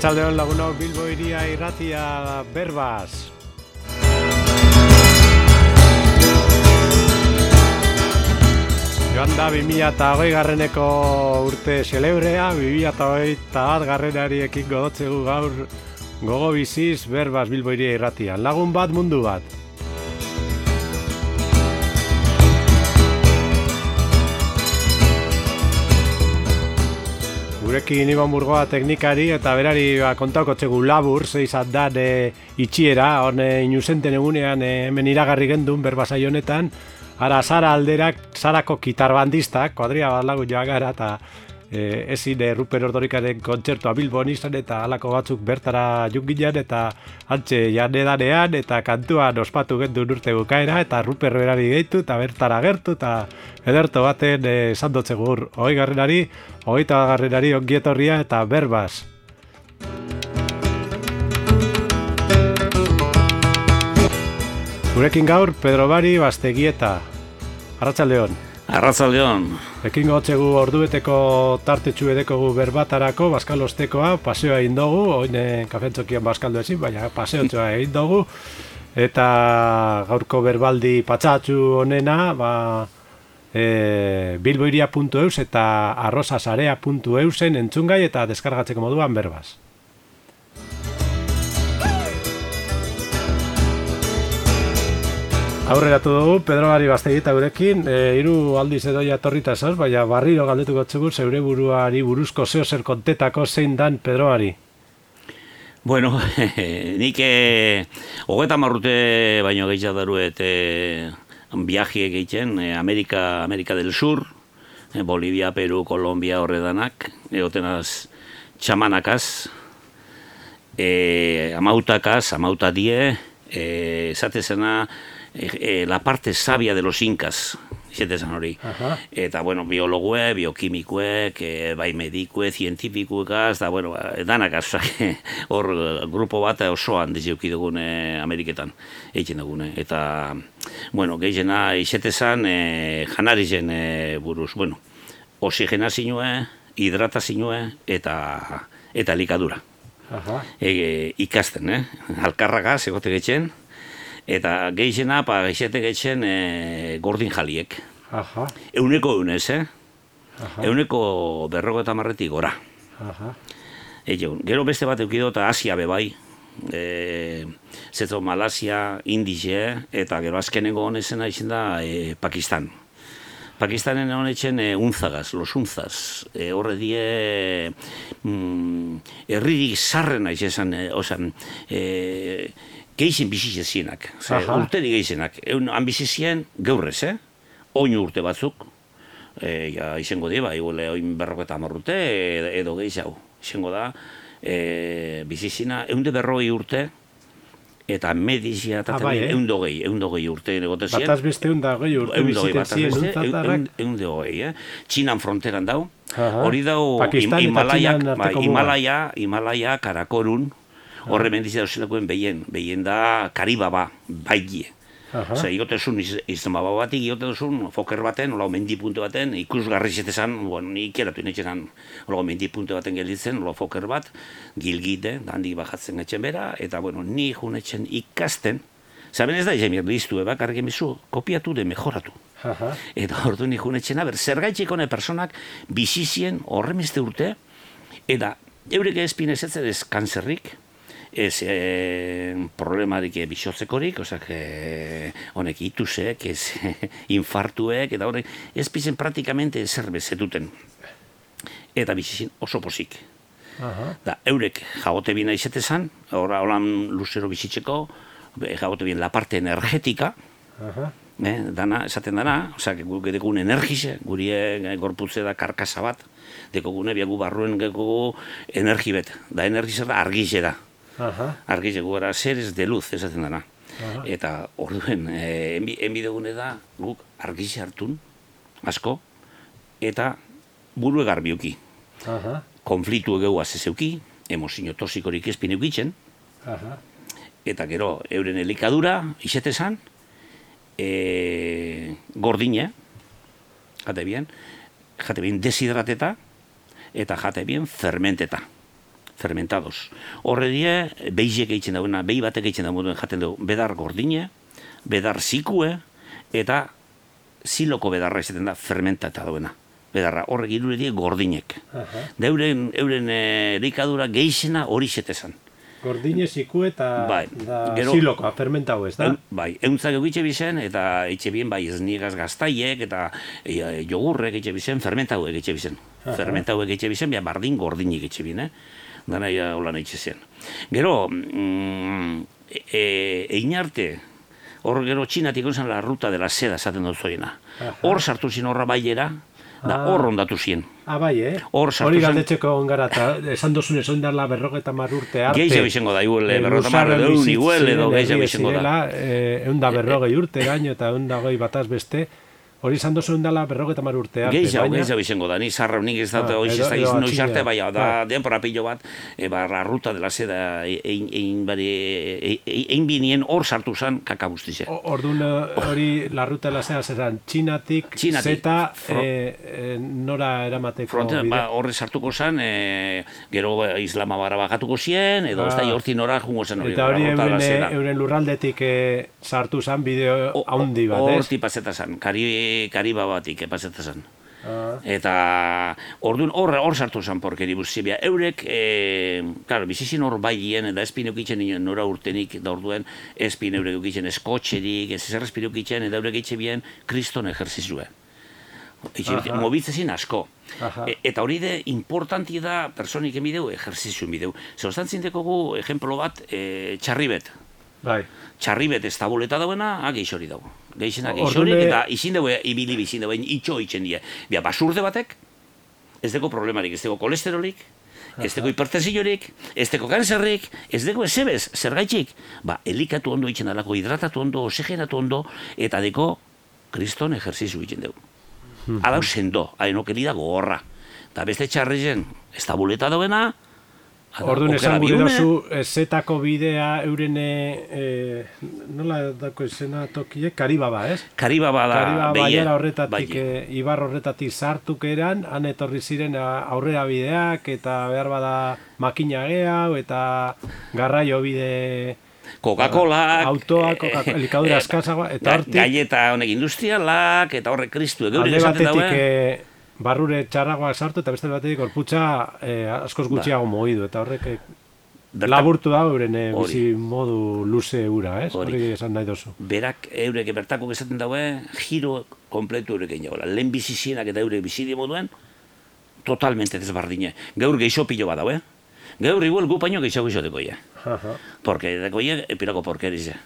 Arratxaldeon lagunok Bilbo iria irratia berbaz. Joan da 2008 garreneko urte selebrea, 2008 bat garrenari ekin godotzegu gaur gogo biziz berbaz Bilbo iria irratia. Lagun bat mundu bat. Gurekin Iban Burgoa teknikari eta berari ba, kontauko txegu labur, zeizat da de itxiera, hone inusenten egunean e, hemen iragarri gendun berbazai honetan, ara zara alderak, zarako kitarbandistak, kuadria bat lagu joa gara, eta e, ezin de Ruper Ordorikaren kontzertua Bilbon izan eta halako batzuk bertara jungilean eta antxe janedanean eta kantuan ospatu gendu urte bukaera eta Ruper berari gehitu eta bertara gertu eta ederto baten esan dutze gur hoi garrenari, hoi eta garrenari ongietorria eta berbaz. Gurekin gaur, Pedro Bari, Bastegieta. Arratxaldeon. Arratzaldeon. Ekin gotzegu ordueteko tartetxu edekogu berbatarako, baskalostekoa, paseoa egin dugu, oine kafentzokian baskaldu ezin, baina paseotxoa egin dugu. Eta gaurko berbaldi patsatxu honena, ba, e, bilboiria.eus eta arrosasarea.eusen entzungai eta deskargatzeko moduan berbaz. Aurreratu dugu, Pedro Gari Bastegita gurekin, e, iru aldiz edo jatorrita zaz, baina barriro galdetu gotzugu, zeure buruari buruzko zeo zer kontetako zein dan Pedro Gari. Bueno, nik eh, hogeta marrute baino gehiago daruet eh, viaje egiten, eh, Amerika, Amerika del Sur, eh, Bolivia, Peru, Kolombia horredanak, egotenaz txamanakaz, eh, amautakaz, amauta die, eh, esatezena, Eh, eh, la parte sabia de los incas, xete zan hori. Eta, bueno, biologue, biokimikuek, eh, bai medikue, zientifikuekaz, da, bueno, danak hor grupo bat osoan dizeuki dugun Ameriketan, egiten dugune. Eta, bueno, gehiena, xete zan, eh, janarizen eh, buruz, bueno, oxigena zinue, hidrata zinue, eta, eta likadura. Aha. E, ikasten, eh? Alkarraga, segote getxen, eta geixena, pa geixete geixen e, gordin jaliek. Aha. Euneko eunez, eh? Aha. Euneko berrogo eta marretik gora. Aha. gero beste bat eukido eta Asia bebai, e, zeto Malasia, Indize, eta gero azkenengo honezena izin da e, Pakistan. Pakistanen honetzen e, unzagaz, los unzaz. E, horre die mm, erridik sarren aiz esan, e, osan, e, geixen bizitzenak, urte di geixenak. Egun han bizitzien gaurrez, eh? Oin urte batzuk, e, ja, izango di, bai, oin berroko eta amarrute, edo gehiago. Izango da, e, bizitzina, egun de berroi urte, eta medizia eta ah, bai, eh? egun dogei, egun dogei urte egote ziren. Bataz beste egun dogei urte bizitzen Egun dogei, eh? Txinan fronteran dau. Hori dau, Himalaia, bai, Himalaia, Himalaia, Karakorun, horre mendizia dozelakoen behien, behien da karibaba, baigie. Ose, igotezun izan baba bat, igotezun foker baten, hola mendi puntu baten, ikusgarri zetezan, bueno, ni ikeratu inetxenan, hola mendi puntu baten gelditzen, hola foker bat, gilgite, handik bajatzen etxen bera, eta bueno, ni junetxen ikasten, Zaben ez da, izan behar diztu, eba, kargen bizu, kopiatu de mejoratu. Aha. Eta ordu ni junetxen, aber, zer gaitxik hone personak bizizien horremizte urte, eta eurek ezpinezetze dez kanzerrik, ez e, problemarik bisotzekorik, osak, e, honek itusek, ez infartuek, eta horrek, ez pizen praktikamente zer bezetuten. Eta bizizin oso posik. Aha. Da, eurek jagote bina izetezan, horra holan luzero bizitzeko, jagote bien la parte energetika, Aha. Eh, dana, esaten dana, osak, guk edekun energize, guri gorputze da karkasa bat, dekogune biagu barruen geko energibet, da energize da argize da. Argi zego gara, zer ez de luz, ez dana. Eta orduen, e, enbi dugune da, guk argi hartun, asko, eta buru egar biuki. Konfliktu egeu azezeuki, emozio tosikorik ezpine ukitzen, eta gero, euren elikadura, izete zan, e, gordine, jate bien, jate bien deshidrateta, eta jate bien fermenteta fermentados. Horre die, beizek egiten dagoena, behi batek egiten dagoena jaten dugu, bedar gordine, bedar zikue, eta ziloko bedarra izaten da fermentata duena. Bedarra, horre girure die gordinek. Uh -huh. Da euren, e, erikadura geixena hori zetezan. Gordine ziku eta bai, da gero, zilokoa, fermentau ez da? bai, euntzak egitxe bizen, eta etxe bien bai ez nigaz gaztaiek, eta e, jogurrek etxe bizen, fermentau egitxe bizen. Uh -huh. Fermentau egitxe bizen, bia bardin gordinik etxe bien, eh? Dana ia hola nahi zen. Gero, mm, e, e, arte, hor gero txinatik gonsan la ruta de la seda esaten dut zoiena. Hor sartu zin horra baiera, da ah. hor ondatu zien. Ah, bai, eh? Hor sartu Hori galdetxeko ongara, eta esan dozun ez oindar la berrogeta marrurte arte. Geixe bizengo da, iguel, eh, berrogeta marrurte, egun iguel, edo geixe bizengo da. Egun da berrogei urte gaino, eta egun da goi bataz beste, Hori izan dozu endala berrogeta mar urtea. Geizau, baina... geizau izango da, ni zarra nik ez dut, ah, ez da izan noiz arte, bai, da, denpora pillo bat, e, ba, la ruta dela seda, egin e, e, binien hor sartu zen kakabustize. Orduan hori la ruta dela seda zeran, txinatik, zeta, e, e, nora eramateko Fronte, ba, horre sartuko zen, e, gero islama barra bagatuko zien, edo ah. ez da, horti nora jungo zen hori. Eta hori euren, euren lurraldetik e, sartu zen bideo haundi bat, ez? Horti paseta zen, kari kariba batik epazetan zen. Ah. Eta orduan hor hor sartu zen porkeri buzibia. Eurek, e, claro, bizizin hor baien, eta espin eukitzen nora urtenik, da orduen, espin eurek eukitzen eskotxerik, ez zer espin eukitzen, eta eurek eitxe bien kriston ejerzizue. Mobitzezin asko. E, eta hori de importanti da personik emideu, ejerzizu emideu. Zer, ostantzin dekogu, ejemplo bat, e, txarribet. Bai. Txarribet ez tabuleta dauena, ah, geixori dago. Geixena geixori, eta izin dugu, ibili bizin dugu, itxo itxen die. Bia, basurde batek, ez dugu problemarik, ez dugu kolesterolik, ez dugu hipertensiorik, ez dugu kanzerrik, ez dugu ezebez, zer gaitxik. Ba, elikatu ondo itxen alako, hidratatu ondo, oxigenatu ondo, eta deko, kriston ejerzizu itxen dugu. Hmm. Adau sendo, hain okeri dago horra. Eta beste txarrizen, ez tabuleta dauena, Orduan esan gure dozu, zetako bidea euren, e, nola dako esena tokie, karibaba, ez? Karibaba da, karibaba beie. horretatik, e, ibar horretatik sartuk eran, han etorri ziren aurrera bideak, eta behar bada makina geha, eta garraio bide... Coca-Cola, autoa, Coca-Cola, elikadura eskazagoa, eta hortik... Gaieta honek industrialak, eta horrek kristu, egeure esaten dauen barrure txarragoa sartu eta beste batetik gorputza eh, askoz ba. gutxiago ba. mogidu eta horrek eh, laburtu da euren eh, bizi modu luze ura, ez? Hori esan nahi dozu. Berak eurek bertako esaten daue, giro kompletu eurek egin. Lehen bizi eta eurek bizi moduen, totalmente desbardine. Gaur geixo pilo bat daue. Gaur igual gu paino geixo geixo dekoia. Porque dekoia, epirako porkerize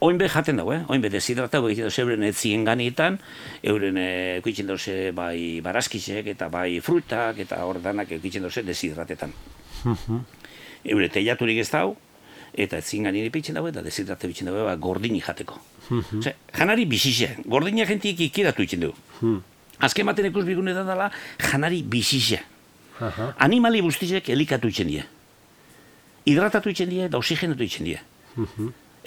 oin be jaten dago, eh? oin be deshidratatu egiten dut euren etzien ganitan, euren ekuitzen dut bai barazkizek eta bai frutak eta hor danak ekuitzen dut deshidratetan. Eure teiaturik ez dau, eta etzien ganien ipitzen dago eta deshidrate bitzen dago ba, gordini jateko. Ose, janari bizize, gordinia jentik ikiratu itzen du. Azken baten ikus bigune da dela, janari bizize. Animali guztizek elikatu itzen die. Hidratatu itzen die, da oxigenatu itzen die.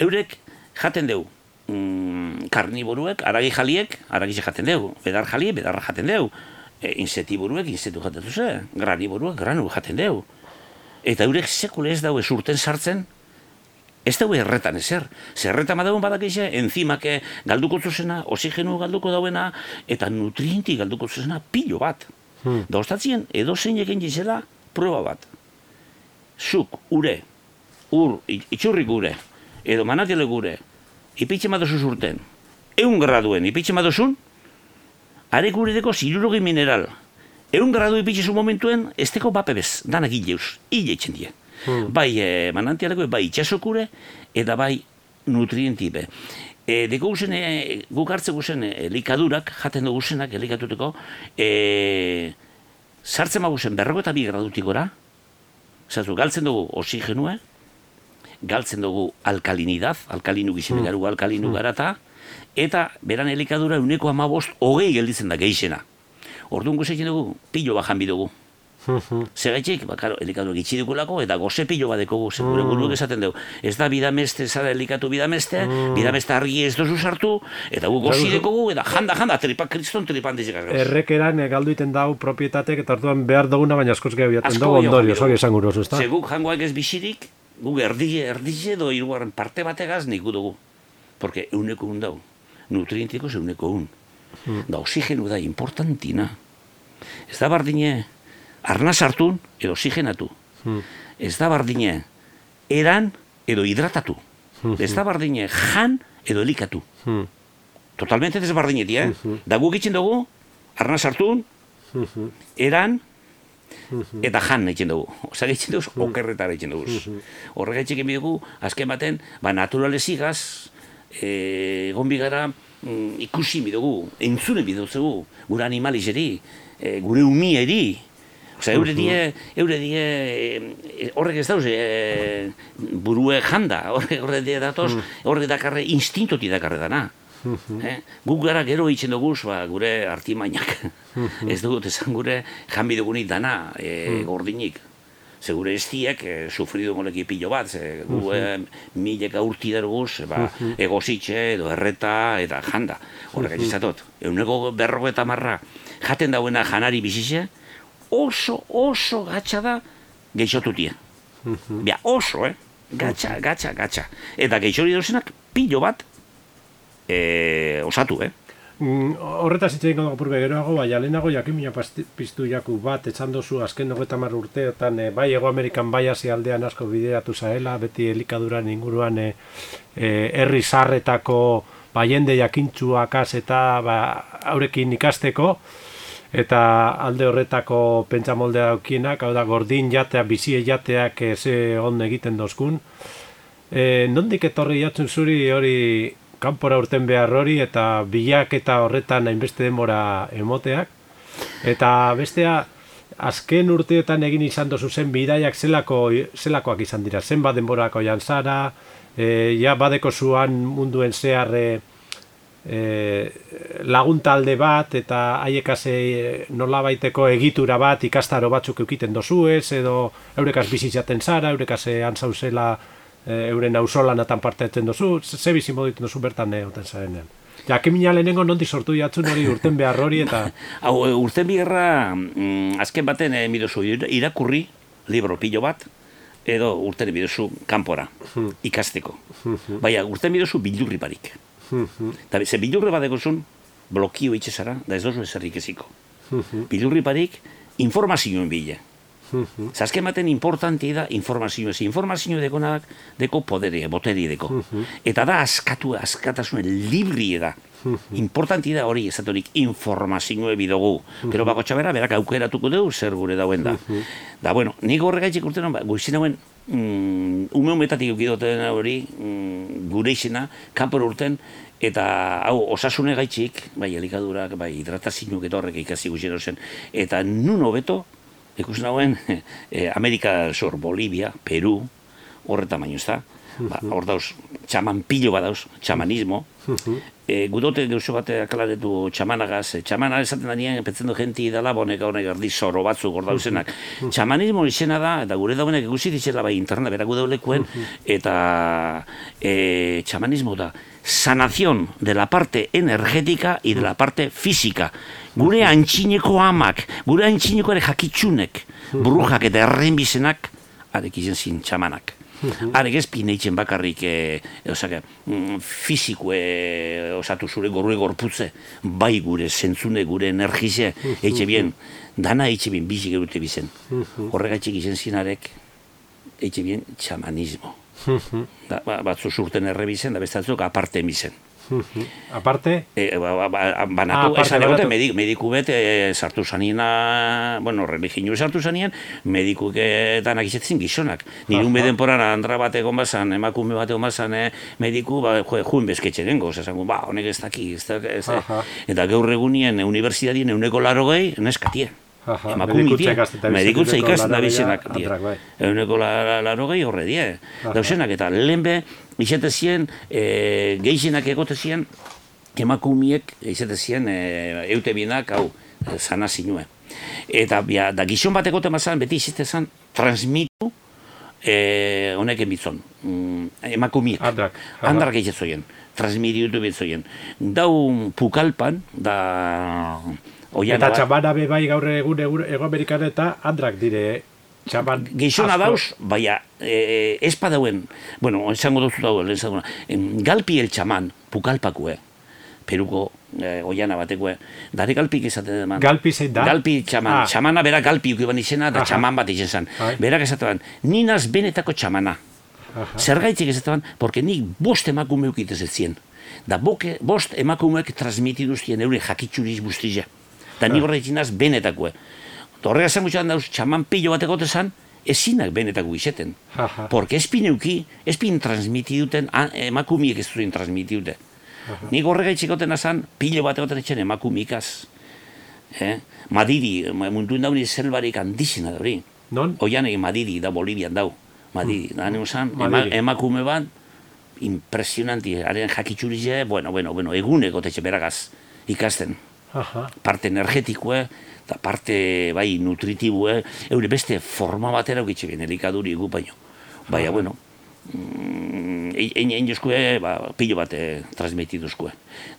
Eurek jaten dugu mm, karniboruek, aragi jaliek, aragi jaten dugu, bedar jaliek, bedarra jaten dugu, e, insetiburuek, insetu jaten duzu, graniboruek, granu jaten dugu. Eta eurek sekule ez daue surten sartzen, ez daue erretan ezer. Zerretan badauen badak eixe, enzimake galduko zuzena, oxigenu galduko dauena, eta nutrienti galduko zuzena pilo bat. Hmm. Da ostatzien, edo zein egin prueba bat. Zuk, ure, ur, itxurrik ure, edo manatile gure, ipitxe madozu zurten, eun graduen ipitxe madozun, are gure deko zirurogi mineral, eun gradu ipitxe zu momentuen, ez deko bapebez, danak hileuz, hile itxen die. Hmm. Bai e, manantialeko, bai itxasokure, eta bai nutrientipe. E, deko guzen, e, guk hartze guzen elikadurak, jaten dugu guzenak elikatuteko, e, sartzen maguzen berroko eta bi gradutik gora, zatu, galtzen dugu oxigenua, galtzen dugu alkalinidad, alkalinu gizene mm. alkalinu mm. garata, eta beran elikadura uneko amabost hogei gelditzen da geixena. Orduan guzekin dugu, pilo bajan bidugu. Zegaitik, ba, karo, elikatu gitsi dukulako, eta goze pilo bat dekogu, gure mm. esaten dugu. Ez da bidameste zara elikatu bidameste, mm. bidameste argi ez dozu sartu, eta gu gozi dekogu, eta janda, janda, tripa, kriston tripan dizik Errekeran, galdu iten dau propietatek, eta hartuan behar duguna, baina askoz gehiago jaten dugu ondorio, zori esan guru, ez da? Zeguk jangoak ez bisirik, gu erdile, erdile, do iruaren parte bategaz nik dugu. Porque euneko un dau, nutrientiko ze euneko un. Mm. Da oxigenu da importantina. Ez da bardine, arna sartun edo oxigenatu. Hmm. Ez da bardine eran edo hidratatu. Hmm. Ez da bardine jan edo elikatu. Hmm. Totalmente desbardinetia, eh? Hmm. Da guk itxen dugu, arna sartun, hmm. eran. Eta jan egiten dugu. Osa egiten dugu, okerretara egiten dugu. Horrega egiten dugu, azken baten, ba, naturalezigaz, e, egon bigara, mm, ikusi bidugu, entzune bidugu, gure animalizeri, e, gure umieri, Osa, eure die, eure die, e, horrek ez dauz, e, burue janda, horrek horre die datoz, horrek dakarre instintoti dakarre dana. Eh? Guk gara gero itxen dugu, ba, gure artimainak. ez dugu, esan gure janbi dugunik dana, e, gordinik. Ze gure estiek, e, sufridu pilo bat, ze gu e, milek aurti daruguz, ba, egozitxe, edo erreta, eta janda. Horrek egitzatot. Euneko berro eta marra, jaten dauena janari bizize, oso, oso gatsa da geixotutia. Bia, oso, eh? Gatsa, gatsa, gatsa. Eta geixori dozenak pilo bat e, osatu, eh? Mm, horretaz hitz egin gogo geroago, bai, alenago jakimina piztu jaku bat, etxan dozu azken nogeta mar urteotan, e, bai ego Amerikan bai hasi aldean asko bideratu zaela, beti elikaduran inguruan e, herri zarretako baiende jakintxuak eta ba, aurekin ikasteko, eta alde horretako pentsa moldea daukienak, hau da gordin jatea, bizie jateak ze on egiten dozkun. E, nondik etorri jatzen zuri hori kanpora urten behar hori eta bilak eta horretan hainbeste denbora emoteak. Eta bestea, azken urteetan egin izan dozu zen bidaiak zelako, zelakoak izan dira. Zenbat denborako jantzara, e, ja badeko zuan munduen zeharre, e, lagun talde bat eta haiekase nola baiteko egitura bat ikastaro batzuk eukiten dozu ez edo eurekaz bizitzaten zara, eurekaz antzauzela e, euren auzolan atan parte etzen dozu, ze bizi moditen dozu bertan egoten zarenean. Ja, kemina lehenengo nondi sortu jatzun hori urten behar hori eta... Hau, e, urten biherra, mm, azken baten e, midozu, irakurri, libro pilo bat, edo urten bidozu kanpora, hmm. ikasteko. Hmm. Baina, urten bidozu bildurri barik. Eta ze bilurri bat egozun, blokio itxezara, da ez dozu ezerrik eziko. bilurri parik, informazioen bile. Zazke maten importanti da informazio ez. Informazio dekonak deko poderi, boteri deko. Eta da askatu, askatasunen libri da. Importanti da hori ezatorik informazioe bidogu. Pero bako txabera, berak aukeratuko dugu zer gure dauen da. Da, bueno, nik horregaitxik urtenan, ba, guizin hauen, mm, ume humetatik eukidoten hori, mm, gure izena, kanpor urten, eta hau osasune gaitxik, bai elikadurak, bai hidratazinuk eta horrek ikasi guzien zen, eta nun hobeto, ikusten hauen, e, Amerika zor, Bolivia, Peru, horreta baino ez da, ba, hor dauz, txaman pilo bat dauz, txamanismo, e, gudote deuso bat akalaretu txamanagaz, e, txamana esaten danien, petzen du jenti dala, bonek honek erdi zoro batzuk hor dauzenak. Txamanismo izena da, eta gure daunek ikusi ditzela bai internet, berak gudaulekuen, eta e, txamanismo da, sanación de la parte energética y de la parte física. Gure antxineko amak, gure antxineko ere jakitsunek, brujak eta erren bizenak, arek izen zin txamanak. Arek ez pineitzen bakarrik e, e, osake, mm, fiziko e, osatu zure gorue gorputze, bai gure zentzune, gure energize, eitxe bien, dana eitxe bien bizik erute bizen. Horregatik izen zinarek, eitxe bien, txamanismo. da, ba, batzu surten errebizen, da beste atzuk aparte emizen. Aparte? E, ba, ba, ba banatu, ah, esan egote, mediku, mediku bet, e, sartu zanina, bueno, religinu sartu zanien, mediku etan akizetzen gizonak. Nirun beden poran andra bat egon bazan, emakume bat egon bazan, eh, mediku, ba, jo, juin bezketxe dengo, esan, ba, honek ez daki, ez daki, ez daki, eta gaur egunien, universidadien, euneko laro gehi, neskatien. Emakumitia, medikutza ikasten da bizenak, euneko laro gehi horre die. Dauzenak, eta lehen be, izate ziren, e, geizenak egote ziren, emakumiek, izate e, eute hau, sana zinue. Eta bia, da gizon bateko temazan, beti izitezan, transmitu e, honek emitzon. Mm, emakumiek. Andrak. Andrak egitzoien. Transmitiutu bitzoien. Dau pukalpan, da... Oian eta txamana be bai gaur egun ego amerikan eta andrak dire txaman Gizona dauz, baina e, ez padauen, bueno, esango duzu dago, galpi el txaman, pukalpakue, peruko eh, oiana bateko, dare galpik esaten eman. Galpi zein da? Galpi txaman, ah. txamana bera galpi ukiban izena, da txaman bat izan zan. Bai. Berak esaten ninaz benetako txamana. Zer gaitzik esaten porque nik bost emakume ukitez ez zien. Da boke, bost emakumeek transmitiduzien eure jakitxuriz bustizia. Da nik horretik naz benetako. Horrega zen gutxan dauz, txaman pilo bateko tezan, ezinak benetako izeten. Porque espin euki, espin transmitiduten, emakumiek ez zuen transmitidute. Nik horrega itxikoten azan, pilo bat etxen emakumikaz. Eh? Madiri, mundu dauni zelbarik handizina da hori. Non? Oian egin Madiri da Bolivian dau. Madiri, mm. da zan, emakume bat, impresionanti, haren jakitxurize, bueno, bueno, bueno, eguneko tetxe beragaz ikasten. Aha. Parte energetikoe, eta parte bai nutritibue, eure beste forma batera ukitxe bien, elikaduri gu baino. Baina, bueno, mm, egin egin jozkue, ba, pilo bat eh, transmitiduzkue.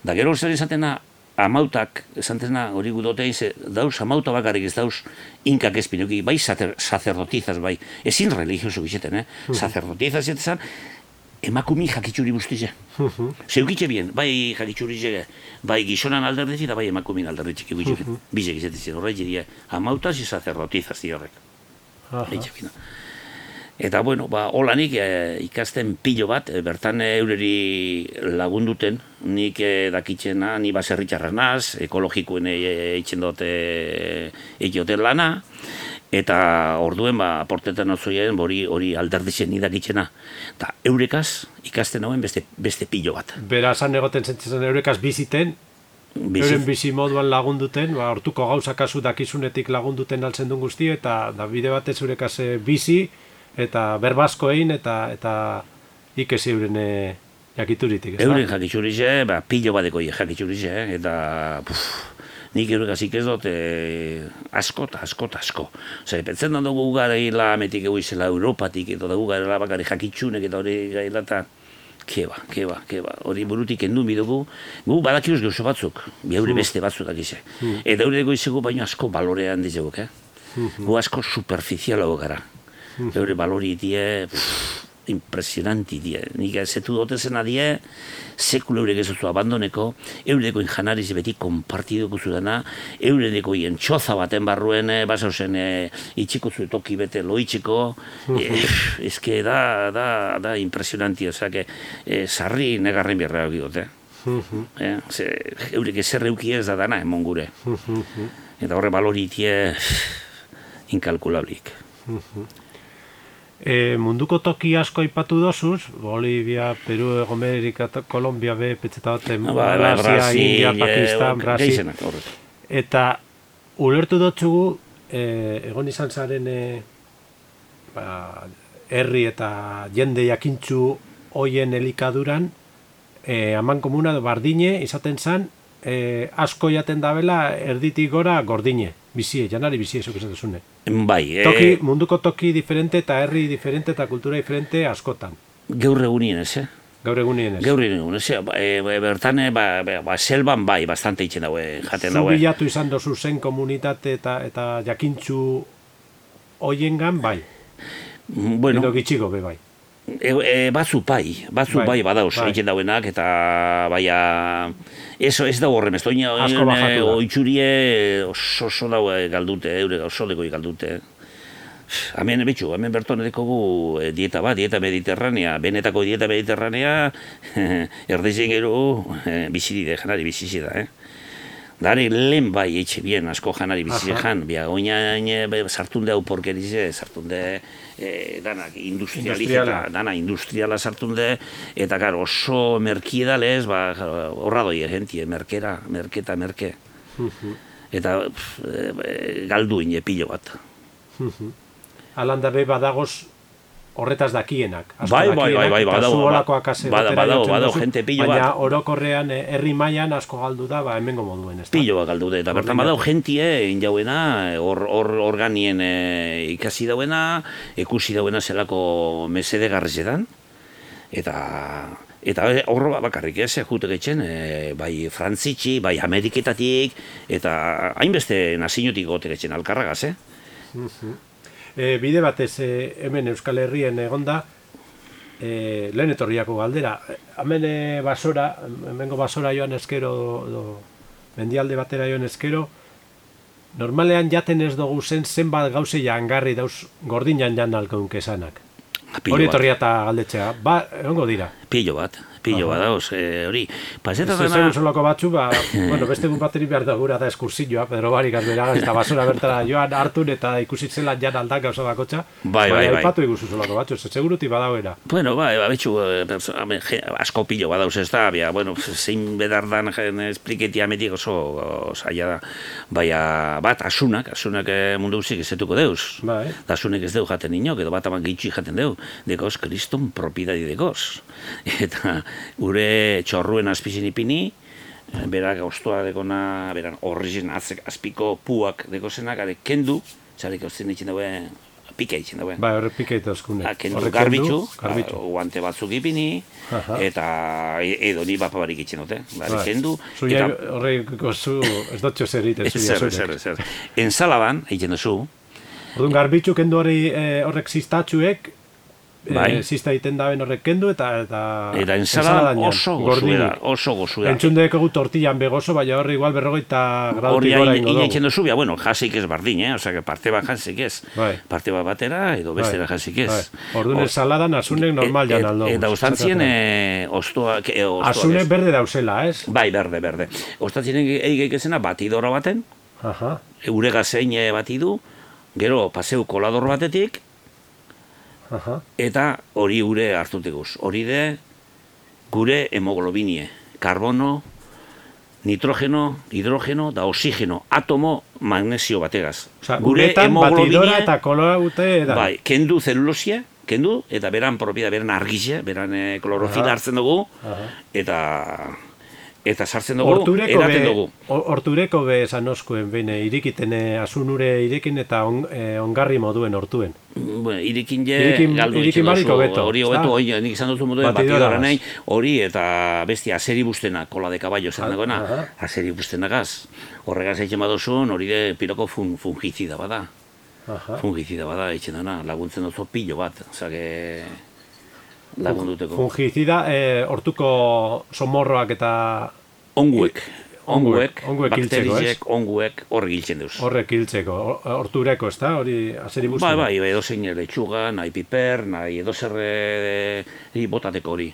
Da gero zer izatena, amautak, esantena hori gudote ze dauz, amauta bakarrik ez dauz, inkak espinuki, bai sacerdotizaz, bai, ezin religioso gizeten, eh? Uh -huh. Sacerdotizaz emakumi jakitxuri guztize. Uh -huh. Zeukitxe bien, bai jakitxuri zege, bai gizonan alderdezi da bai emakumin alderdezi uh -huh. Bize gizetezen, horre jiria, amautaz i sacerdotizaz horrek. Uh -huh. Eta bueno, ba, holanik e, ikasten pilo bat, e, bertan eureri lagunduten, nik e, dakitzena, ni baserritxarra naz, ekologikoen eitzen dute egioten lana, eta orduen ba, portetan ozoien hori hori alderdizen ni dakitzena. Eta eurekaz ikasten hauen beste, beste pilo bat. Bera, esan egoten zentzen eurekaz biziten, Bizi. Euren bizi moduan lagunduten, ba, hortuko gauza kasu dakizunetik lagunduten altzen duen guzti, eta da bide batez eurekaz bizi, eta berbasko egin eta eta ikesi euren e, jakituritik, ez Euren jakiturize, ba, pilo badeko jakiturize, eh? eta puf, nik euren ez dut e, asko eta asko eta asko. Zer, pentzen dugu gara hila ametik egu izela Europatik, eta dugu gara bakari jakitsunek eta hori gaila eta keba, keba, keba, hori burutik endu bidugu, gu badakiuz gauzo batzuk, bi eure hmm. beste batzuk dakize. Mm. Eta eure izegu baino asko balorean dizeguk, eh? Hmm. Gu asko superficialago gara. Eure balori die, impresionanti die. Nik ezetu dote zena die, sekule eurek ez abandoneko, eureko injanariz beti kompartiduko zu dena, eureko hien txoza baten barruen, eh, basa zen e, itxiko zu toki bete loitxiko, e, ezke da, da, da impresionanti, ozak, e, sarri negarren birra hori dute. E, eurek ez da dana, emon gure. Eta horre balori die, inkalkulablik. E, munduko toki asko ipatu dozuz, Bolivia, Peru, Egomerika, Kolombia, be, petzeta bat, ah, ba, Malasia, India, Pakistan, Brasil. Eta ulertu dutzugu, e, egon izan zaren e, ba, herri eta jende jakintzu hoien elikaduran, e, aman komuna bardine izaten zan, e, asko jaten dabela erditik gora gordine, bizie, janari bizie, esok esatuzune. Bai, e... Toki, munduko toki diferente eta herri diferente eta kultura diferente askotan. Gaur egunien ez, eh? Gaur egunien ez. Gaur egunien ez, e, bertan, ba, ba, selban bai, bastante itxen daue, jaten daue. Zubilatu izan dozu zen komunitate eta, eta jakintzu hoiengan bai. Bueno, Edo gitxiko be bai. E, e, batzu bai, batzu bai, bai badauz, bai. dauenak, eta baia, eso ez da horrem, ez doina, oitzurie oso, oso dago galdute, eure oso deko galdute. Hemen betxu, hemen berton edekogu e, dieta bat, dieta mediterranea, benetako dieta mediterranea, erdezen gero, e, bizitide, janari bizitida, eh? Dare lehen bai etxe bien asko janari bizi jan, bia oina sartun hau porkerize, sartun de e, danak industrializa, dana industriala sartun de, eta gar oso merkiedalez, ba, horra doi egentie, merkera, merketa, merke. Eta e, galdu ine pilo bat. Alanda be badagoz horretaz dakienak. Bai, bai, bai, bai, badau, badau, badau, badau, badau, gente pillo bat. Baina orokorrean eh, herri mailan asko galdu da, ba, hemengo moduen, ez Pillo bat galdu da, eta bertan badau gentie, injauena, hor, hor organien e, ikasi dauena, ikusi dauena zelako mesede garrizetan, eta Eta horro bakarrik ez, jute getxen, e, bai frantzitsi, bai ameriketatik, eta hainbeste nazinotik gote getxen alkarragaz, eh? E, bide batez e, hemen Euskal Herrien egonda, e, lehen etorriako galdera, hemen e, basora, hemengo basora joan eskero, do, mendialde batera joan eskero, normalean jaten ez dugu zen zenbat gauze jangarri dauz gordinan jan alkaunke esanak. Hori etorria eta galdetzea, ba, egongo dira. Pillo bat, pillo bat dauz, eh, hori. Paseta dena... Zer solako batzu, ba, bueno, beste gun bateri behar da gura da eskursilloa, Pedro Barik azbera, ez da basura bertara joan hartun eta ikusitzen lan jan aldak gauza bakotxa. Bai, bai, bai. Ipatu iguzu solako batzu, ez seguruti badauera. Bueno, bai, ba, betxu, eh, asko pillo badauz ez da, bia, bueno, zein bedar dan espliketi ametik oso zaila da. Baina, bat, asunak, asunak eh, mundu guzik ezetuko deuz. Bai. Da asunek ez deu jaten inok, edo bat aman gitxi jaten deu. Dekoz, kriston propidadi dekoz. Eta, gure txorruen azpizin ipini, berak oztua dekona, beran horrizien azpiko puak dekozenak, ade kendu, txalik ozien ditzen dauen, pike ditzen dauen. Ba, horre pike eta oskunek. Ha, kendu garbitzu, garbitu. guante batzuk ipini, eta e, edo ni bapa barik itzen dute. Ba, ba, kendu. Zuia horre gozu, ez dutxo zer ite, zuia zer, zer, zer. Enzalaban, egiten duzu. Orduan, garbitzu kendu eh, horrek ziztatxuek, bai. e, zista egiten daben horrek kendu eta eta eta ensala oso gozuera, oso gozuera. Entzun dugu tortillan begoso, baina horri igual berrogeita gradu gora ingo dugu. Hori hain bueno, jasik ez bardin, eh? Osa, que parte bat jasik ez. Bai. Parte bat batera, edo bestera bai. jasik ez. Bai. Orduan ensaladan asunek normal jan aldo. Eta ustantzien eh, ostoa... Eh, asunek berde dauzela, ez? Bai, berde, berde. Ustantzien egeik ezena batidora baten, Aha. Eurega zein batidu, gero paseu kolador batetik, Eta hori gure hartuteguz. Hori de gure hemoglobinie. Karbono, nitrogeno, hidrogeno da oxigeno, atomo magnesio bategaz. Osa, gure hemoglobinie eta koloa gute da. Bai, kendu zelulosia, kendu eta beran propiedad beran argizia, beran eh, klorofila hartzen dugu eta eta sartzen dugu, ortureko eraten dugu. Hortureko be esan oskuen, bine, irikiten eh, asunure irekin eta on, eh, ongarri moduen hortuen. Bueno, irikin je, irikin, galdu irikin mariko beto. Hori hobeto, hori, nik izan duzu moduen, batidora nahi, hori eta bestia azeri bustena, kola de caballo zen dagoena, azeri bustena gaz. Horregaz egin badozun, hori de piroko fun, fungizida bada. Aha. Fungizida bada, egin dana, laguntzen duzu pilo bat. Zage, lagunduteko. Fungizida, eh, hortuko somorroak eta... Onguek. Onguek, onguek bakterizek, onguek, horre giltzen duz. Horrek giltzeko, hortureko, ez da, hori azeri buztu? Bai, bai, edo zein lechuga, nahi piper, nahi edo zerre e, botateko hori.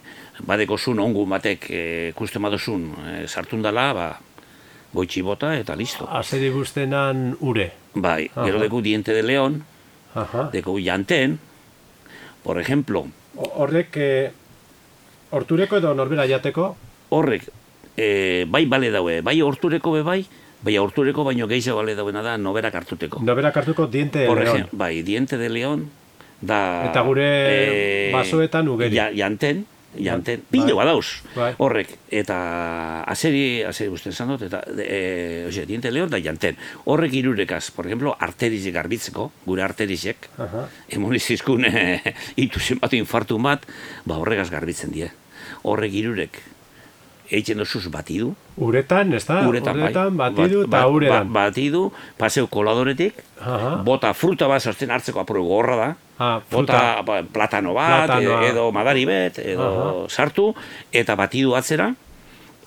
Badeko zun, ongu batek e, kuste madozun e, sartun dela, ba, goitxi bota eta listo. Azeri buztenan ure. Bai, Aha. gero deku diente de leon, Aha. deku janten, por ejemplo, horrek e, hortureko edo norbera jateko? Horrek, e, bai bale daue, bai hortureko be bai, bai hortureko baino gehiago bale dauena da noberak hartuteko. Noberak hartuko diente de león. Bai, diente de león, da... Eta gure e, basoetan ugeri. Ja, janten, janten, bai. pilo badauz, bai. horrek, eta azeri, azeri guztien zan dut, eta, e, oze, diente leon da janten, horrek irurekaz, por ejemplo, arterizik garbitzeko, gure arterizek, uh -huh. emonizizkun e, ituzen bat infartu bat, ba horregaz garbitzen die. Horrek irurek, eitzen dozuz batidu. Uretan, ez da? Uretan, Uretan bai. batidu eta uretan. batidu, paseu koladoretik, bota fruta bat sortzen hartzeko apuro gorra da, ah, bota ba, platano bat, edo madari bet, edo sartu, eta batidu atzera,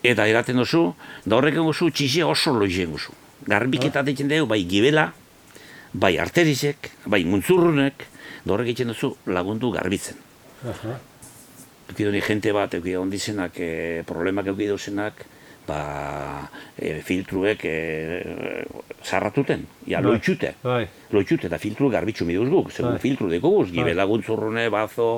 eta eraten duzu, da horrek eguzu txizia oso loizien guzu. Garbiketa ah. dugu, bai gibela, bai arterizek, bai muntzurrunek, da horrek egiten duzu lagundu garbitzen. Aha eukidoni jente bat, eukidoni ondizenak, e, problemak eukidoni ba, e, filtruek e, zarratuten, ja, bai. loitxute. Bai. Loitxute, eta filtru garbitzu miduz guk, segun bai. filtru deko guz, gibe bai. laguntzurrune, bazo,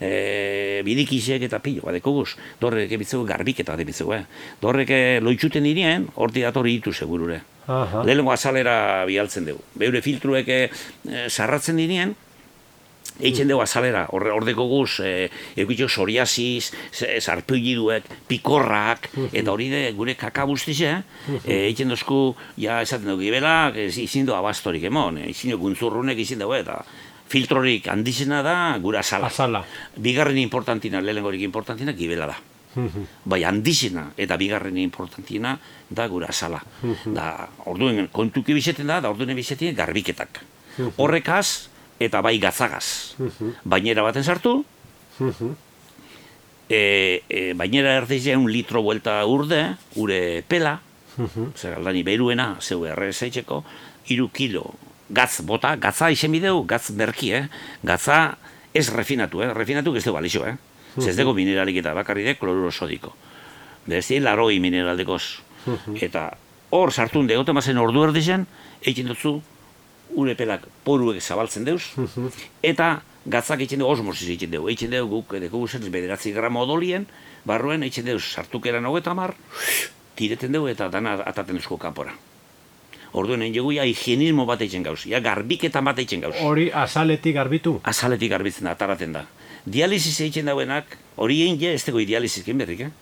e, bidikizek eta pilo, ba, deko guz. Dorrek ebitzegu garbik eta ebitzegu, eh. Dorrek loitxuten irien, horti datori ditu segurure. Lehenengo azalera bialtzen dugu. Beure filtruek e, zarratzen dirien, Eitzen dugu azalera, horre ordeko guz, e, egitxo soriasiz, zarpilliduek, pikorrak, eta hori de gure kakabuztiz, eh? E, eitzen dozku, ja esaten dugu gibela, izin du abastorik emon, izin du guntzurrunek izin dugu, eta filtrorik handizena da gura azala. Azala. Bigarren importantina, lehenengorik importantina, gibela da. bai handizena eta bigarren importantina da gura azala. da, orduen kontuki bizeten da, da orduen bizeten garbiketak. Horrekaz, eta bai gatzagaz. Bainera baten sartu, e, e, bainera erdeize un litro buelta urde, ure pela, zer aldani beruena, zeu erre zeitzeko, iru kilo gatz bota, gatza izen bideu, gatz berki, eh? gatza ez refinatu, eh? refinatu ez du balixo, eh? ez dugu mineralik eta bakarri de kloruro sodiko. Bezi, laroi mineraldekoz. Eta hor sartun de, mazen ordu erdizen, egin dutzu, urepelak poruek zabaltzen deuz, eta gatzak eitzen dugu osmosis eitzen dugu. Eitzen dugu guk edeko guzen bederatzi gramo odolien, barruen eitzen dugu sartukeran hogeta mar, tireten dugu eta dana ataten duzko kapora. Orduen egin dugu ja higienismo bat eitzen gauz, ja garbiketan bat eitzen gauz. Hori azaletik garbitu? Azaletik garbitzen da, ataraten da. Dializiz eitzen dauenak, hori egin ja ez dugu idealizizkin berrik, eh?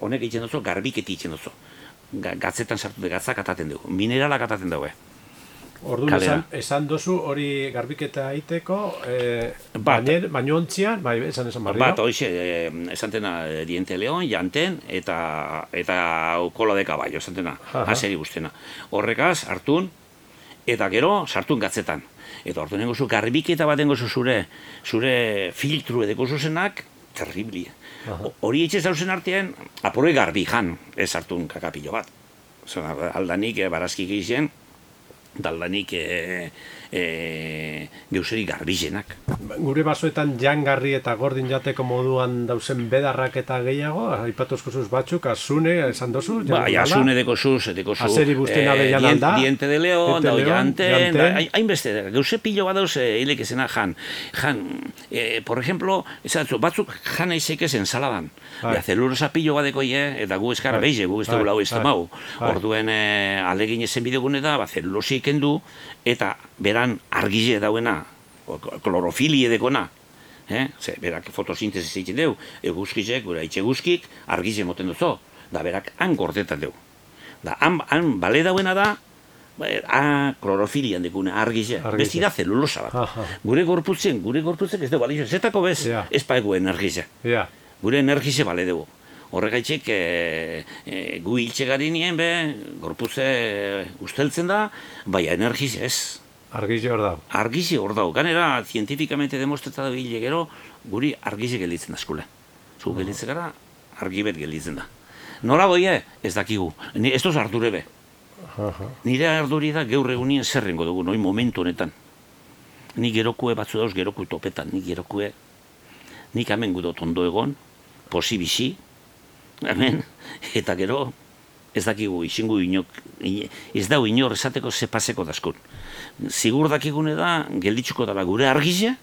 honek egiten duzu, garbiketi egiten duzu. Gatzetan sartu gatzak ataten dugu, mineralak ataten dugu. Orduan esan, esan dozu hori garbiketa aiteko, eh, baino, baino ontzian, bai, esan esan barri, Bat, hoxe, eh, esan tena eh, diente leon, janten, eta eta kola de caballo, esan tena, haseri guztena. Horrekaz, hartun, eta gero, sartun gatzetan. Eta orduan nengo zu, garbiketa bat nengo zure, zure filtru edeko zuzenak, terribli. Hori etxe zauzen artean, apurre garbi jan, ez hartun kakapillo bat. Zona, aldanik, eh, barazkik izien, daldanik e, e, geuseri garbizenak. Gure basoetan jangarri eta gordin jateko moduan dauzen bedarrak eta gehiago, aipatuzko zuz batzuk, azune, esan dozu? Ba, azune deko zuz, deko zuz. Azeri buzten abe janan da. Diente de leon, da janten, hain beste, geuse pilo bat dauz hilik ezena jan. Jan, e, por ejemplo, esatzu, batzuk jan eizek ezen saladan. Ja, zelurosa pilo bat deko eta gu eskara beize, gu ez dugu lau ez Orduen, e, alegin ezen bidegune da, ba, zelulosi ikendu, eta beran argize dauena, klorofilie dekona, eh? Ze, berak fotosintesi zeitzen deu, eguzkizek, gura itxe guzkik, argize moten duzo, da berak han gordetan deu. Da, han, han bale dauena da, ba, a, klorofilian dekune, argize, besti da zelulosa bat. Gure gorputzen, gure gorputzen ez dugu, balizo, zetako bez, yeah. ez paegu energize. Yeah. Gure energize bale dugu. Horregaitxik, e, e, gu hiltxe garinien, be, gorputze usteltzen da, bai energiz ez. Argizi hor dau. Argizi hor dau. Ganera, zientifikamente demostreta da bile gero, guri argizi gelditzen da eskule. Zu gelditzen gara, argibet gelditzen da. Nola goie, ez dakigu. Ni, ez doz ardure be. Nire arduri da gaur egunien zerrengo dugu, noi momentu honetan. Ni gerokue batzu dauz geroku topetan, ni gerokue. Nik hemen gudot ondo egon, posibisi, hemen, eta gero, ez dakigu izingu inok, ez dau inor esateko ze paseko daskun. Zigur dakigune da, gelditzuko dela gure argize,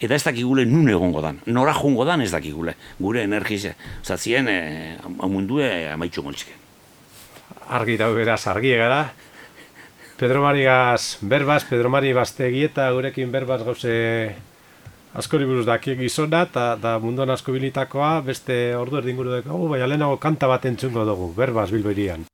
eta ez dakigule nun egongo dan. Nora jungo dan ez dakigule, gure energize. Zatzien, e, amundue amaitxu moltzike. Argi da beraz, argi egara. Pedro Marigaz berbaz, Pedro Mari baztegieta gurekin berbaz gauze askori buruz daki gizona eta da munduan asko bilitakoa beste ordu erdinguru dugu, bai alenago kanta bat entzungo dugu, berbaz bilberian.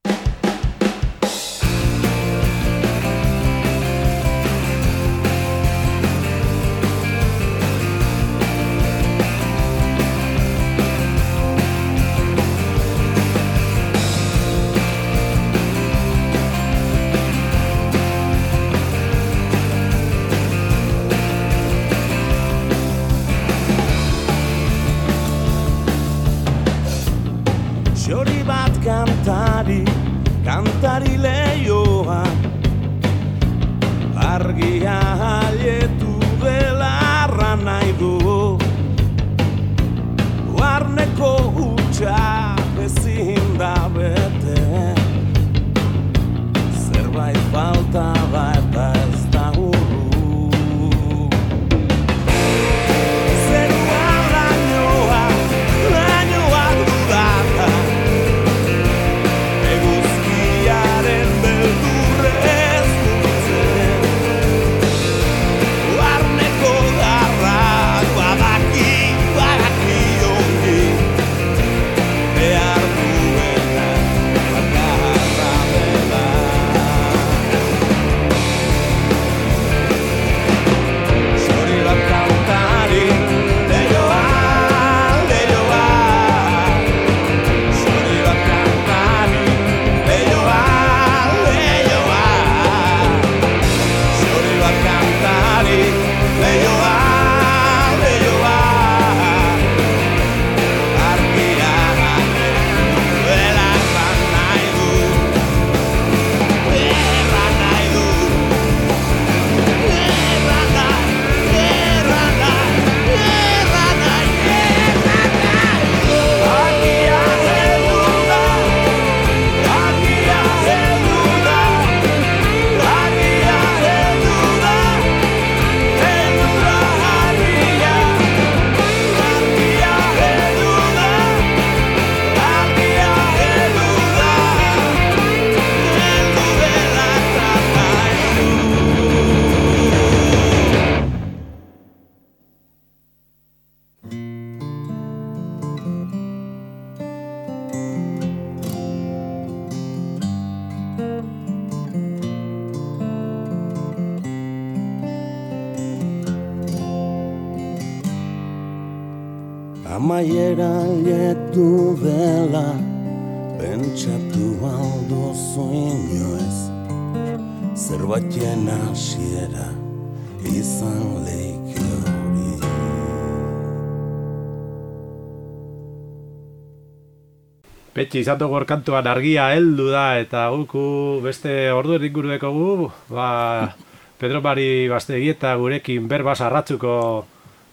Petxi, izan dugu orkantuan argia heldu da eta guku beste ordu erdinguru gu, ba, Pedro Mari Bastegi eta gurekin berbaz arratzuko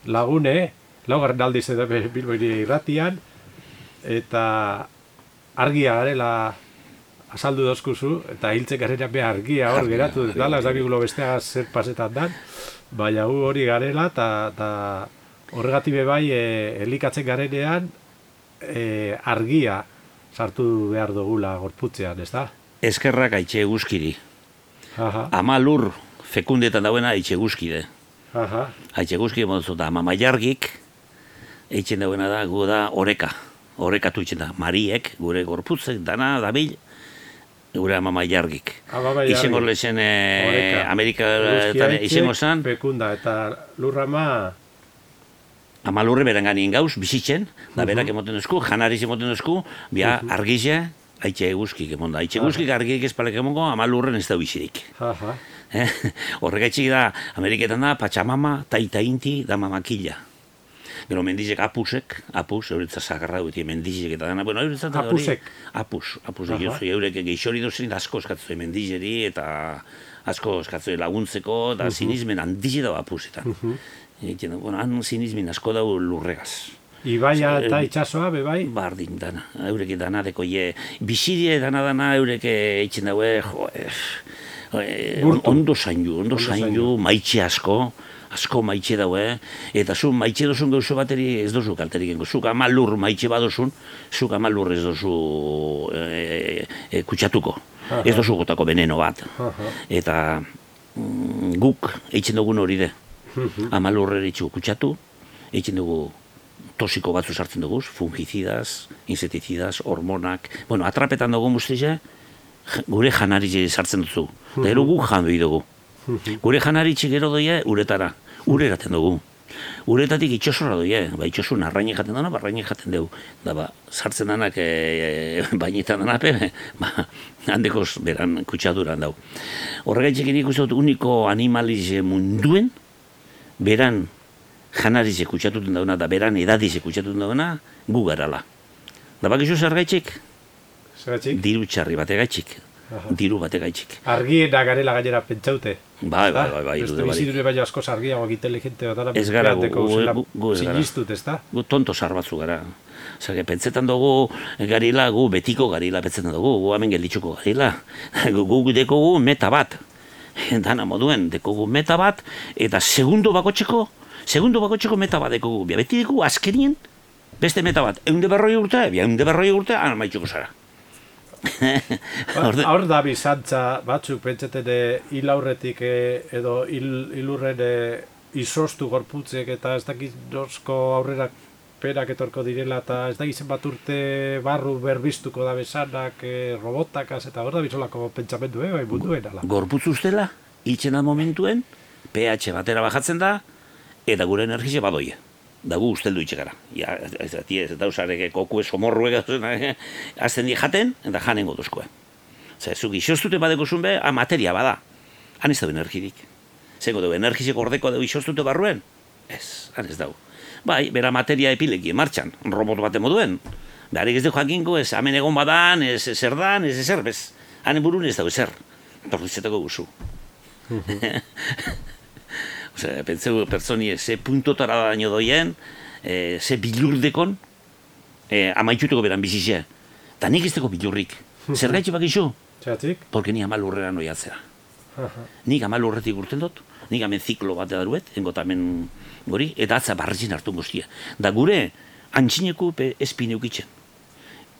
lagune, laugarren aldiz edo bilboiri irratian, eta argia garela azaldu dozkuzu, eta hiltzek garrera be argia hor geratu dut dala, ez da bestea zer pasetan dan, baina gu hori garela, eta horregatibe bai e, elikatzen garenean e, argia sartu behar dugula gorputzean, ez da? Ezkerrak aitxe guzkiri. Ama lur fekundetan dauena aitxe guzkide. Aha. Aitxe guzkide modu ama maiargik, eitzen dauena da, gu da, oreka. Oreka da, mariek, gure gorputzek, dana, dabil, gure ama maiargik. Ama gorlezen eh, Amerika, izen gozan. Pekunda, eta lurra ma, amalurre beran ganien gauz, bizitzen, da berak emoten duzku, janariz emoten duzku, bia -huh. argize, haitxe eguzkik emon da. Haitxe eguzkik argiek espalek emongo, amalurren ez da bizirik. Eh? Da, Ameriketan da, Pachamama, Taita Inti, da mamakilla. Gero mendizek apusek, apus, euretza zagarra duetik mendizek eta dana, bueno, euretza da Apusek? Apus, apus, -huh. eurek geixori dozen asko eskatzoi mendizeri eta asko eskatzoi laguntzeko, da uh -huh. sinismen handizi da apusetan. Uh egiten bueno, han sinizmin asko dau lurregaz. Ibaia eta itxasoa, bebai? Bardin, dana, eurek dana deko, ye, bizidie dana dana eurek eitzen daue, jo, eh, ondo zainu, ondo zainu, maitxe asko, asko maitxe daue, eta zu maitxe dozun gauzo bateri ez dozu kalterik gengo, zuk ama lur maitxe badozun, zuk ama lur ez dozu e, e, kutsatuko, ez dozu gotako veneno bat, eta mm, guk eitzen dugun hori de, Amalurre ditxu kutsatu, egin dugu tosiko batzu sartzen dugu, fungizidas, inseticidas, hormonak, bueno, atrapetan dugu muztize, gure janari sartzen duzu, eta mhm. gu jan dugu. Mhm. Gure janari gero doia uretara, ure eraten dugu. Uretatik itxosorra doia, ba, itxosu narraini jaten dana, barraini jaten dugu. Da, ba, sartzen danak e, e, bainetan dana, ba, handekoz beran kutsaduran dau. Horregaitzek ikusten dut uniko animalize munduen, beran janarize kutsatuten dauna, da beran edadize kutsatuten dauna, gu garala. Da bakizu zer gaitxik? Diru txarri bate gaitxik. Diru bate gaitxik. Argi da garela gainera pentsaute. Bai, bai, bai, bai. Beste biziture bai asko argiago inteligente bat Ez gara gu, gu, gu, ez gara. Gu tonto sarbatzu gara. Zer, pentsetan dugu garila, gu betiko garila pentsetan dugu, gu hemen gelditzuko garila. Gu, gu gu meta bat. dana moduen dekogu meta bat, eta segundo bakotxeko, segundo bakotxeko meta bat dekogu. Bia, beti dekogu azkenien, beste meta bat, eunde berroi urte, bia, eunde berroi urte, ana maitxuko zara. Hor da bizantza batzuk pentsetene hil aurretik eh, edo hil, hilurren eh, izostu gorputzek eta ez dakit aurrera perak etorko direla eta ez da gizen bat urte barru berbiztuko da besanak e, robotakaz eta hor da bizolako pentsamendu, eh, bai munduen ala. Gorputz ustela, da momentuen, pH batera bajatzen da, eta gure energize badoia. Da gu usteldu itxekara. Ja, ez da, ez da, usarek koku esomorru egatzen, eh, azten di jaten, eta janen goduzkoa. Zer, zuk isostute badeko zunbe, a materia bada. Han ez da energirik. Zego dugu, energizeko ordeko dugu isostute barruen? Ez, han ez dugu bai, bera materia epileki, martxan, robot bat moduen. Beharik ez du jakinko, ez amen egon badan, ez zer dan, ez ezer, bez. Hanen burun ez dago ezer. Torrizetako guzu. Osea, pentseu pertsoni ze puntotara da daño doien, e, ze bilurdekon, e, amaituteko beran bizizia. Ta nik ez dago bilurrik. Zer gaitxe bakizu? Txatik? Porque ni amal urrera noiatzea. Nik amal urretik urten dut, nik amen ziklo bat edaruet, engotamen gori, eta atza barrizin hartu guztia. Da gure, antxineko pe espine ukitzen.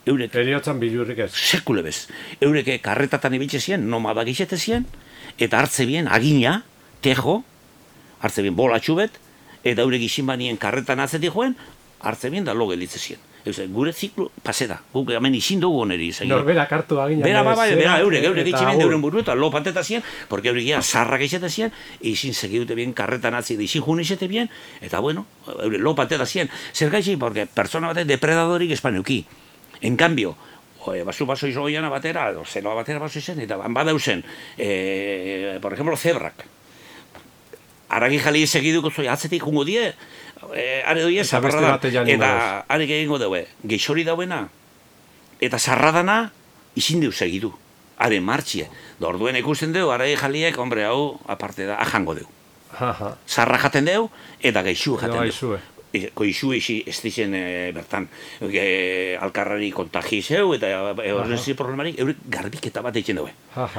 Eurek... Eriotzan bilurrik ez. Sekule bez. Eureke karretatan ibitze ziren, nomada gizete ziren, eta hartze bien, agina, tejo, hartze bien bolatxu bet, eta eurek izin banien karretan atzetik joen, hartze bien da lo gelitze ziren. Gure ziklu pase da. Guk hemen izin dugu oneri. Norbera kartu agin. Bera, ba, ba, bera, eurek, eurek, eitzi ben, euren buru, eta lo panteta ziren, porque eurek ya zarrak eixete ziren, izin segidute bien, karretan atzi, izin jun eixete bien, eta bueno, eurek, lo panteta ziren. Zer gaitxi, porque persona bate depredadorik espaneuki. En cambio, Oe, basu baso izo goiana batera, edo zenoa batera baso izen, eta badauzen, e, por ejemplo, zebrak. Aragi jali segiduko zoi, atzetik jungo die, e, are doie, zabarra da, eta are egingo daue, geixori dauena, eta zarradana, izin deu segidu, are martxie. Da orduen ikusten deu, aragi jaliek, hombre, hau, aparte da, ajango deu. Zarra jaten deu, eta geixu jaten deu. koizu ezi ez dizen e, bertan. E, alkarrari kontagi zeu eta e, horrezi problemari eurek garbiketa bat eitzen daue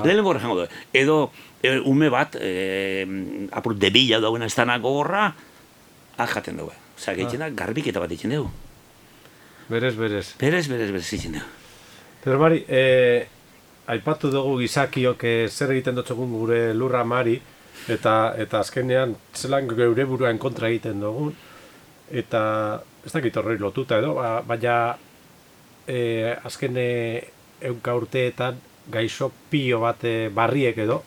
lehen gorra jango daue edo e, ume bat e, apur debila dauen ez dana gogorra ahaten daue Osa, gaitzen da, garbiketa bat eitzen dugu. Berez, berez. Berez, berez, berez eitzen dugu. Pero Mari, eh, aipatu dugu gizakiok zer egiten dutxegun gure lurra Mari, eta eta azkenean zelan geure buruan kontra egiten dugun, eta ez dakit horrei lotuta edo, ba, baina e, azken eunka urteetan gaixo pio bat e, barriek edo,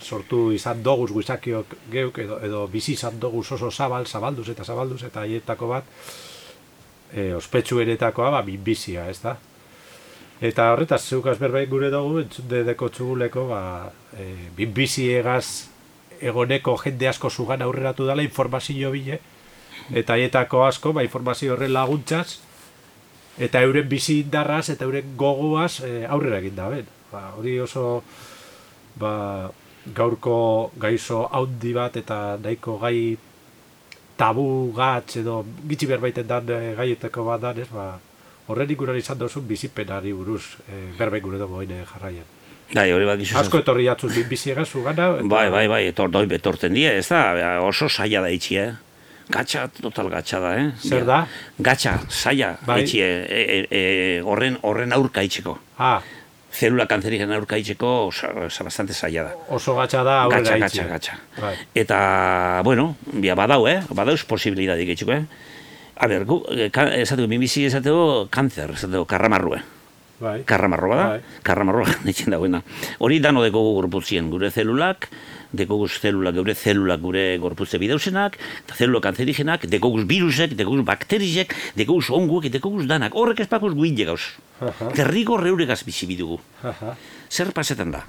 sortu izan doguz guizakiok geuk edo, edo bizi izan doguz oso zabal, zabalduz eta zabalduz eta haietako bat e, ospetsu eretakoa ba, bizia, ez da? Eta horretaz, zeukaz berbait gure dugu, dedeko txuguleko, ba, e, bizi egaz egoneko jende asko zugan aurreratu dela informazio bile, eta haietako asko, ba, informazio horren laguntzaz, eta euren bizi indarraz, eta euren gogoaz e, aurrera egin da, ben. Ba, hori oso ba, gaurko gaizo haundi bat eta nahiko gai tabu gatz edo gitsi berbaiten dan e, gaietako bat dan, ez, ba, horren ikuran izan dozun bizipenari buruz e, berbaik gure dugu jarraian. Bai, hori bat Asko etorri jatzuz bizi egazu gana. Bai, bai, bai, etor, doi betorten die, ez da, oso saia da itxi, eh? Gatsa, total gatsa da, eh? Zer da? Gatsa, saia, bai. etxie, e, e, e, horren, horren aurka itxeko. Ah. Zelula kanzerigen aurka itxeko, bastante saia da. Oso gatsa da, aurrera itxie. Gatsa, gatsa, bai. Eta, bueno, bia, badau, eh? Badauz posibilidadik itxeko, eh? A ber, gu, eh, esateko, mimizi esateko, kanzer, esateko, eh? Bai. Karramarroa da, bai. karramarroa dagoena. Hori dano deko gorputzien, gure zelulak, dekoguz zelulak, gure zelulak gure gorputze bideusenak, eta zelulak kanzerigenak, dekoguz virusek, dekoguz bakterizek, dekoguz onguek, dekoguz danak, horrek espakuz guinde gauz. Terrigo reuregaz bizi bidugu. Zer pasetan da?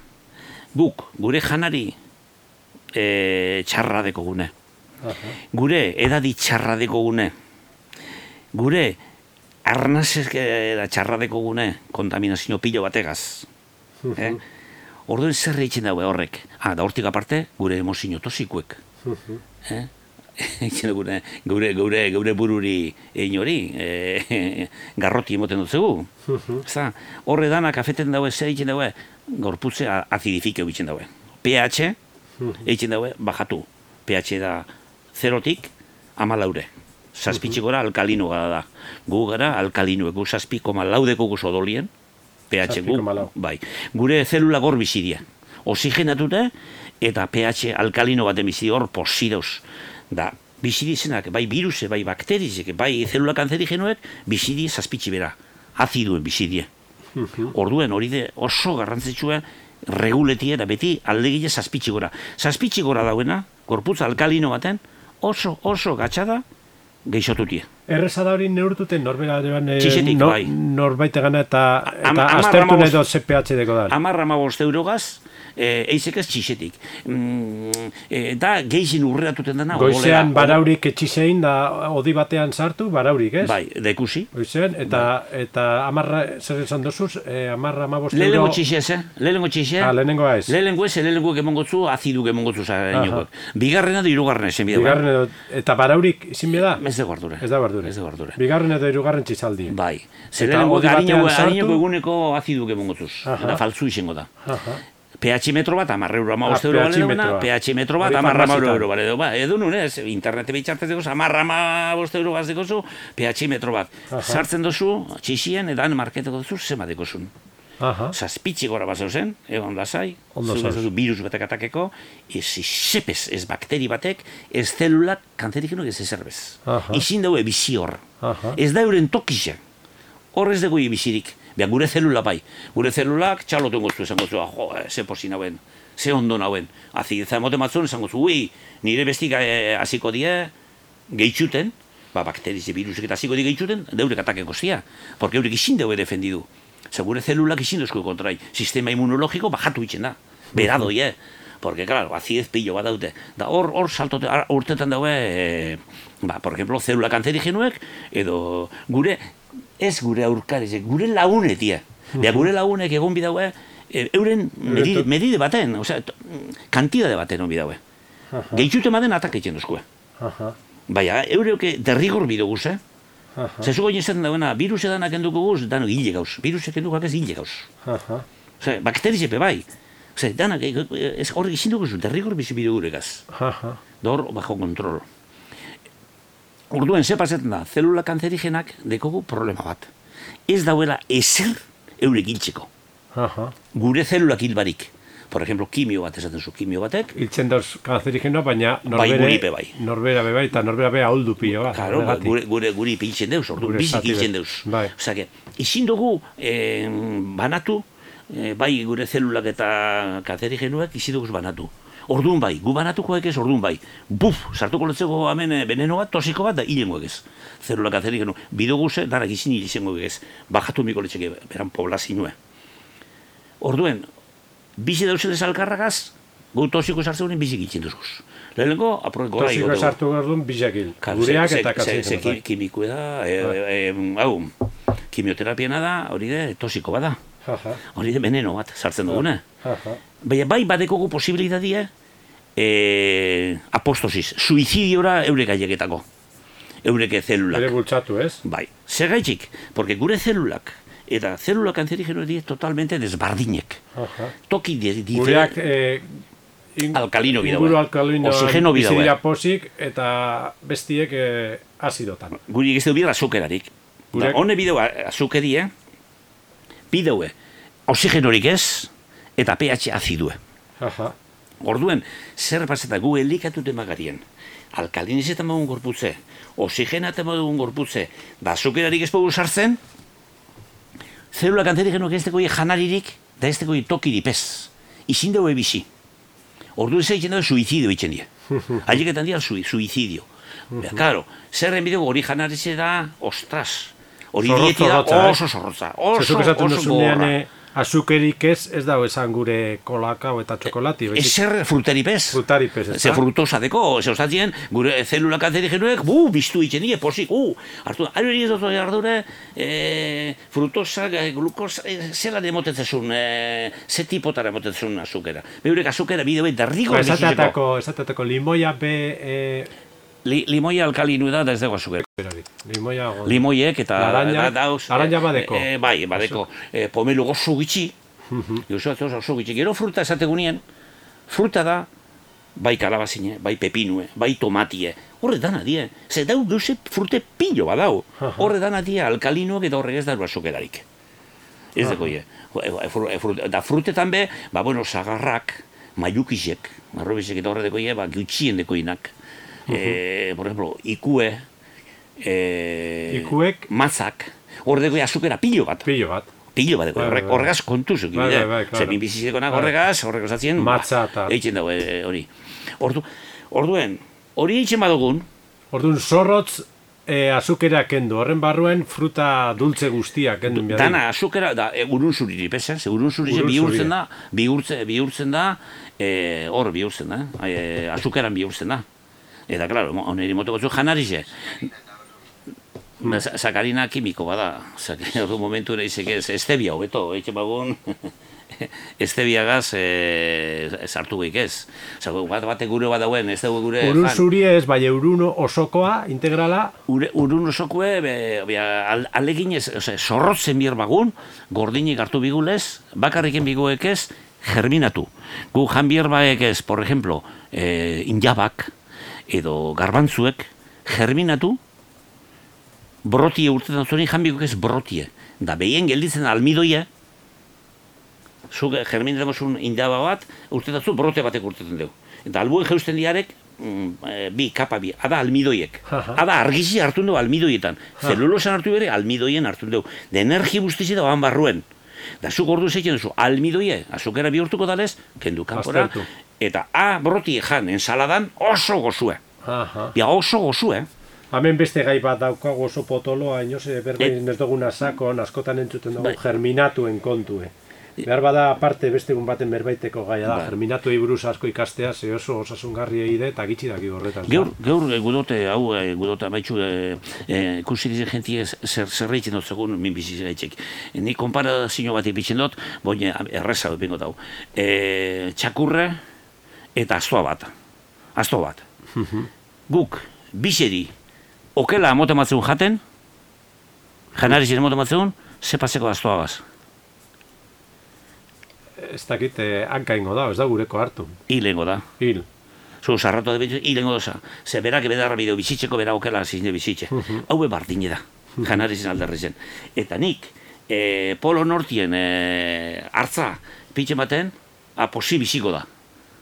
Guk, gure janari e, txarra dekogune. Gure edadi txarra dekogune. Gure arnazek txarra dekogune kontaminazio pilo bategaz. Eh? Orduen zer egiten daue horrek. Ah, da hortik aparte, gure emozio tosikuek. eh? gure, gure, gure, gure bururi egin hori, e, garroti emoten dut zegu. Zta, horre danak afeten daue, zer egiten daue, gorputze azidifike egiten daue. pH, egiten daue, bajatu. pH da zerotik, ama laure. Zazpitxe gora alkalino gara da. Gu gara alkalino, egu zazpiko malaudeko guzo dolien, pH gu, bai. Gure zelula gor bizidia. Oxigenatuta eta pH alkalino baten bizidia hor posidoz. Da, bizidizenak, bai viruse, bai bakterizek, bai zelula kanzerigenoek, bizidi zazpitsi bera. Aziduen bizidie. Orduen hori de oso garrantzitsua reguletia da beti aldegile zazpitsi gora. Zazpitsi gora dauena, gorputza alkalino baten, oso, oso gatxada, geixotutie. Erreza da hori neurtuten norbera deban e, no, bai. norbait egana eta, eta aztertu nahi do CPH deko da. Amarra ma eurogaz, e, eizek ez txisetik. Mm, e, da geixin urreatuten dena. Goizean baraurik etxisein da odi batean sartu, baraurik, ez? Bai, dekusi. Goizean, eta, bai. eta amarra, zer esan dozuz, e, amarra ma boste euro... Lehenengo txise, eh? Lehenengo txise. Ah, lehenengo ez. Lehenengo ez, lehenengo kemongotzu, azidu kemongotzu zarenokok. Bigarrena da irugarren esan bida. Bigarrena, eta baraurik izin bida? Ez da guardure. Ez da guardure. Ez da guardure. Bigarren eta irugarren txizaldi. Bai. Zer lehenengo, harineko eguneko azidu kemongotzuz. Eta faltzu izango da. PH metro bat, amarre euro ama boste euro bale PH metro bat, amarra ama euro bale duena. Ba, edo nun, ez, internete bitxartez dugu, amarra ama boste euro bat dugu, PH metro bat. Sartzen duzu, txixien, edan marketeko duzu, zema dugu zun. Zazpitzi gora bat zeuzen, egon da zai, zuen virus batek atakeko, ez izepez, ez bakteri batek, ez zelulak kanterik ez ezerbez. Izin daue bizi hor. Ez da euren tokizak. Horrez dugu ibizirik. Bea, gure zelula bai. Gure zelulak txalotu goztu esan goztu, jo, eh, ze posi nauen, ze ondo nauen. Azi, za emote matzun esan goztu, ui, nire bestik eh, hasiko die, gehitxuten, ba, bakteriz e virusek eta die gehitxuten, deurek atakeko zia. Porque eurek izin deue defendidu. Zer, gure zelulak izin duzko kontrai. Sistema inmunologiko bajatu itxen da. Berado, ye. Porque, claro, aziez pillo bat daute. Da, hor, hor, saltote, urtetan daue, e, ba, por ejemplo, zelula kanzerigenuek, edo gure ez gure aurkarize, gure lagunetia. Bea, gure lagunek egon bidaue, e, euren medide, medide baten, osea, kantidade baten on bidaue. Gehitxute maden atak egiten duzkue. Baina, eureuke derrigor bidoguz, eh? Zezu goin ezaten dauena, virus edanak enduko guz, dano hile gauz. Virus enduko ez hile gauz. Osea, bakterize pe bai. Osea, danak, e, e, ez horrek izin dugu derrigor bizi bidogurek Dor, bajo kontrol. Orduen, ze pasetan da, zelula kanzerigenak dekogu problema bat. Ez dauela ezer eurek hiltzeko. Gure zelulak hilbarik. Por ejemplo, kimio bat esaten zu, kimio batek. Hiltzen dauz kanzerigenoa, baina norbere, bai, bai. Norbera bebai, eta norbera beha holdu pio bat. Claro, gure, gure, guri piltzen deuz, ordu, bizik hiltzen deuz. Bai. Osa, que, izin dugu eh, banatu, eh, bai gure zelulak eta kanzerigenoak, izin dugu banatu. Orduan bai, gu banatuko ez, orduan bai. Buf, sartuko letzeko hemen eh, beneno bat, tosiko bat, da hilengo ez. Zerulak azerik genu. Bido guze, dara gizin hilizengo ez. Bajatu miko letzeke, beran poblazinue. Orduen, bizi dauzele alkarragaz, gu tosiko sartzen bizi gitzen duzuz. Lehenengo, aproek gora Tosiko sartu gardun bizakil. Gureak eta kazik. Ze kimiko da, e, hau, kimioterapiena da, hori de, tosiko bada. Hori de beneno bat, sartzen dugune. Baina bai badekogu posibilitatea, e, apostosis, suizidiora eurek aieketako. Eureke zelulak. Ere bultzatu, ez? Bai. Zer gaitxik? Porque gure zelulak, eta zelulak kanzerigeno die totalmente desbardinek. Aha. Toki di, di Gureak, eh, in, alkalino bidau. Inguru alkalino oxigeno bidau. Posik eta bestiek eh, azidotan. Guri egizte bidea azukerarik. Gureak... Hone bideu azukerie, bideue, oxigenorik ez, eta pH azidue. Aha. Orduen, zer paseta gu elikatute magarien, alkalinizetan magun gorputze, oxigenaten magun gorputze, da azukerarik ez sartzen, zelula kanterik genuak ez dekoi janaririk, da ez dekoi tokiri pez. Izin dugu ebizi. Ordu ez egiten dugu suizidio itxen dira. Aieketan dira sui, suizidio. Bea, karo, zerren bideo hori janaritze da, ostras. Hori dieti da oso zorrotza. Oso, oso, oso gorra. Azukerik ez, ez dago esan gure kolakao eta txokolati. Ez zer fruteri pez. Frutari pez, ez Ze frutosa deko, ze ostatien, gure zelula kantzeri genuek, bu, biztu itxen die, posik, u, hartu, ari ez dut ardure, e, frutosa, glukosa, e, zela demotetzezun, e, ze tipotara demotetzezun azukera. Beurek azukera bideo eta rigo. Ba, esatatako, esatatako limoia be... E, Li, limoia alkalinu da, da ez dago azuker. Limoia Limoiek eta... Laranja, dauz, laranja badeko. E, bai, badeko. E, pomelu gozu gitxi. Josu atzoz oso gitxi. Gero fruta esategunien, fruta da, bai kalabazine, bai pepinue, bai tomatie. Horre dana die. Zer dau duze frute pillo badau. Horre dana die alkalinuak eta horrek ez da azukerarik. Ez deko ie. Da frutetan be, ba bueno, sagarrak, maiukizek, marrobizek eta horre deko ie, ba gutxien inak eh, por ejemplo, ikue, eh, ikuek, mazak, hor azukera pilo bat. Pilo bat. Pilo bat, bai, horrek, bai, horregaz kontuz, bai, bai, bai, claro. zemin bizizeko nago horregaz, horrek osatzen, matza eta... Eitzen dago, eh, hori. Ordu, orduen, hori eitzen badugun, Orduan, zorrotz e, azukera kendu, horren barruen fruta dulce guztia kendu. Dana, azukera, da, e, urun zuriri, pesa, ze urun zuriri bihurtzen da, bihurtzen, bihurtzen da, e, hor bihurtzen da, e, azukeran bihurtzen da. Eta, klaro, oneri moto gotzu janarize. Sakarina kimiko bada. Ordu momentu ere izek ez, estebia hobeto, etxe bagun, estebia gaz e, sartu geik ez. Zago, bat bate gure bat dauen, ez dugu gure... Urun zuri ez, bai uruno osokoa, integrala? Ure, urun osokoe, be, be, alegin ez, ose, sorrotzen bier bagun, gordinik hartu bigulez, bakarriken biguek ez, germinatu. Gu jan bier ez, por ejemplo, e, injabak, edo garbantzuek germinatu brotie urtetan zuen janbiko ez brotie da behien gelditzen almidoia zu germinatzen zuen indaba bat urtetan zu brote batek urtetan dugu eta albuen jeusten diarek mm, bi, kapa bi, ada almidoiek. Ada argizi hartu du almidoietan. Zelulosan hartu bere, almidoien hartu du. De energi guztizi da barruen. Da zuk ordu zeitzen duzu, almidoie, azukera bihurtuko dalez, kendu kanpora. Eta a, broti jan, ensaladan oso gozue. Ja, oso gozue. Hemen beste gai bat daukago oso potoloa, inoz, berbein ez duguna sakon, askotan entzuten dugu, bai. germinatuen kontue. Behar bada aparte beste egun baten berbaiteko gaia da, ba. germinatu buruz asko ikastea, ze oso osasungarri egide eta gitsi daki horretan. Gaur, gaur e, gudote, hau, e, gudote, baitxu, e, e, ikusi dizen jentie zer, zerreitzen dut segun min biziz gaitzek. E, ni konparazio bat ipitzen dut, boi erreza dut bingo dau. E, txakurre eta aztoa bat. Aztoa bat. Mhm. Guk, bizeri, okela amote jaten, janari ziren amote matzun, ze paseko aztoa gaz ez dakit eh, hanka ingo da, ez da gureko hartu. Hil ingo da. Hil. Zu, sarratu da hil ingo da. Ze berak ebedarra bideo bizitzeko bera okela zizne bizitze. Uh -huh. Hau bardine da, janari zen alderri zen. Eta nik, e, polo nortien e, hartza pitxe baten, aposi biziko da.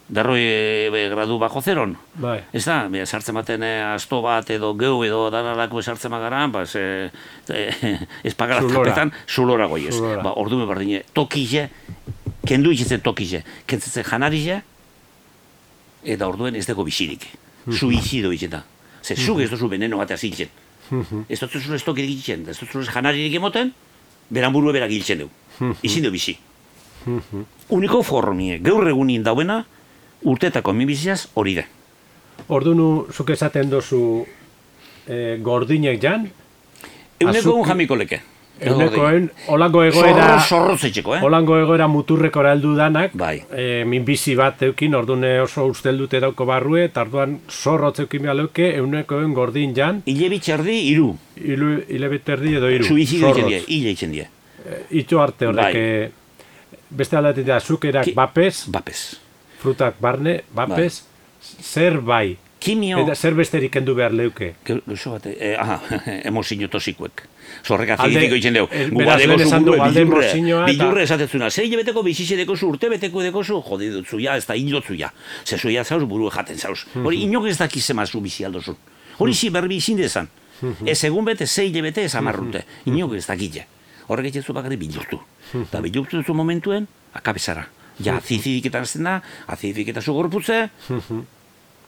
Derroi e, gradu bako zeron. Bai. Ez da, be, sartzen baten e, asto bat edo geu edo danarako sartzen magaran, ba, e, e, ez pagara zulora goiez. Ba, ordu me bardine, tokize, kendu ikitzen tokize, kentzatzen janarize, eta orduen ez dago bizirik. Zu izido itzeta. Ze zu ez duzu veneno bat azitzen. Ez dut zuen ez tokirik ez dut zuen janaririk emoten, beran burue berak giltzen dugu. Izin du bizi. Uniko formie, gaur egunin dauena, urtetako mi biziaz hori da. Ordunu, zuk esaten dozu eh, gordinek jan? Euneko un jamiko leke. Eunekoen, olango egoera... Zorro, zorro eh? Olango egoera muturreko heldu danak, bai. e, minbizi bat eukin, ordune oso ustel dauko barrue, eta orduan zorro zeukin behar leuke, eunekoen gordin jan... Ile bitxerdi, iru. Ilu, ile bitxerdi edo iru. Die, ile itzen die. E, arte horrek, bai. E, beste aldatik da, zukerak Ki... bapes, bapes, frutak barne, bapes, bai. zer bai. Kimio... Eta zer besterik kendu behar leuke? Gauzo bat, eh, aha, emozio tosikuek. Zorrek azidiko itzen dugu. Guba deko zu gure bilurre. Bilurre esatetzuna. Zer beteko bizize deko zu, urte beteko deko zu, jode dutzu ya, ez da hilo zu ya. Zer zu ya zauz, buru jaten zauz. Hori inok ez dakiz zu bizi aldozun. Hori zi berbi izin dezan. Ez egun bete, zei bete ez amarrute. Inok ez dakit Horrek egin zu bakari bilurtu. Eta bilurtu duzu momentuen, akabezara. Ja, azizidiketan azten da, azizidiketan zu gorputze,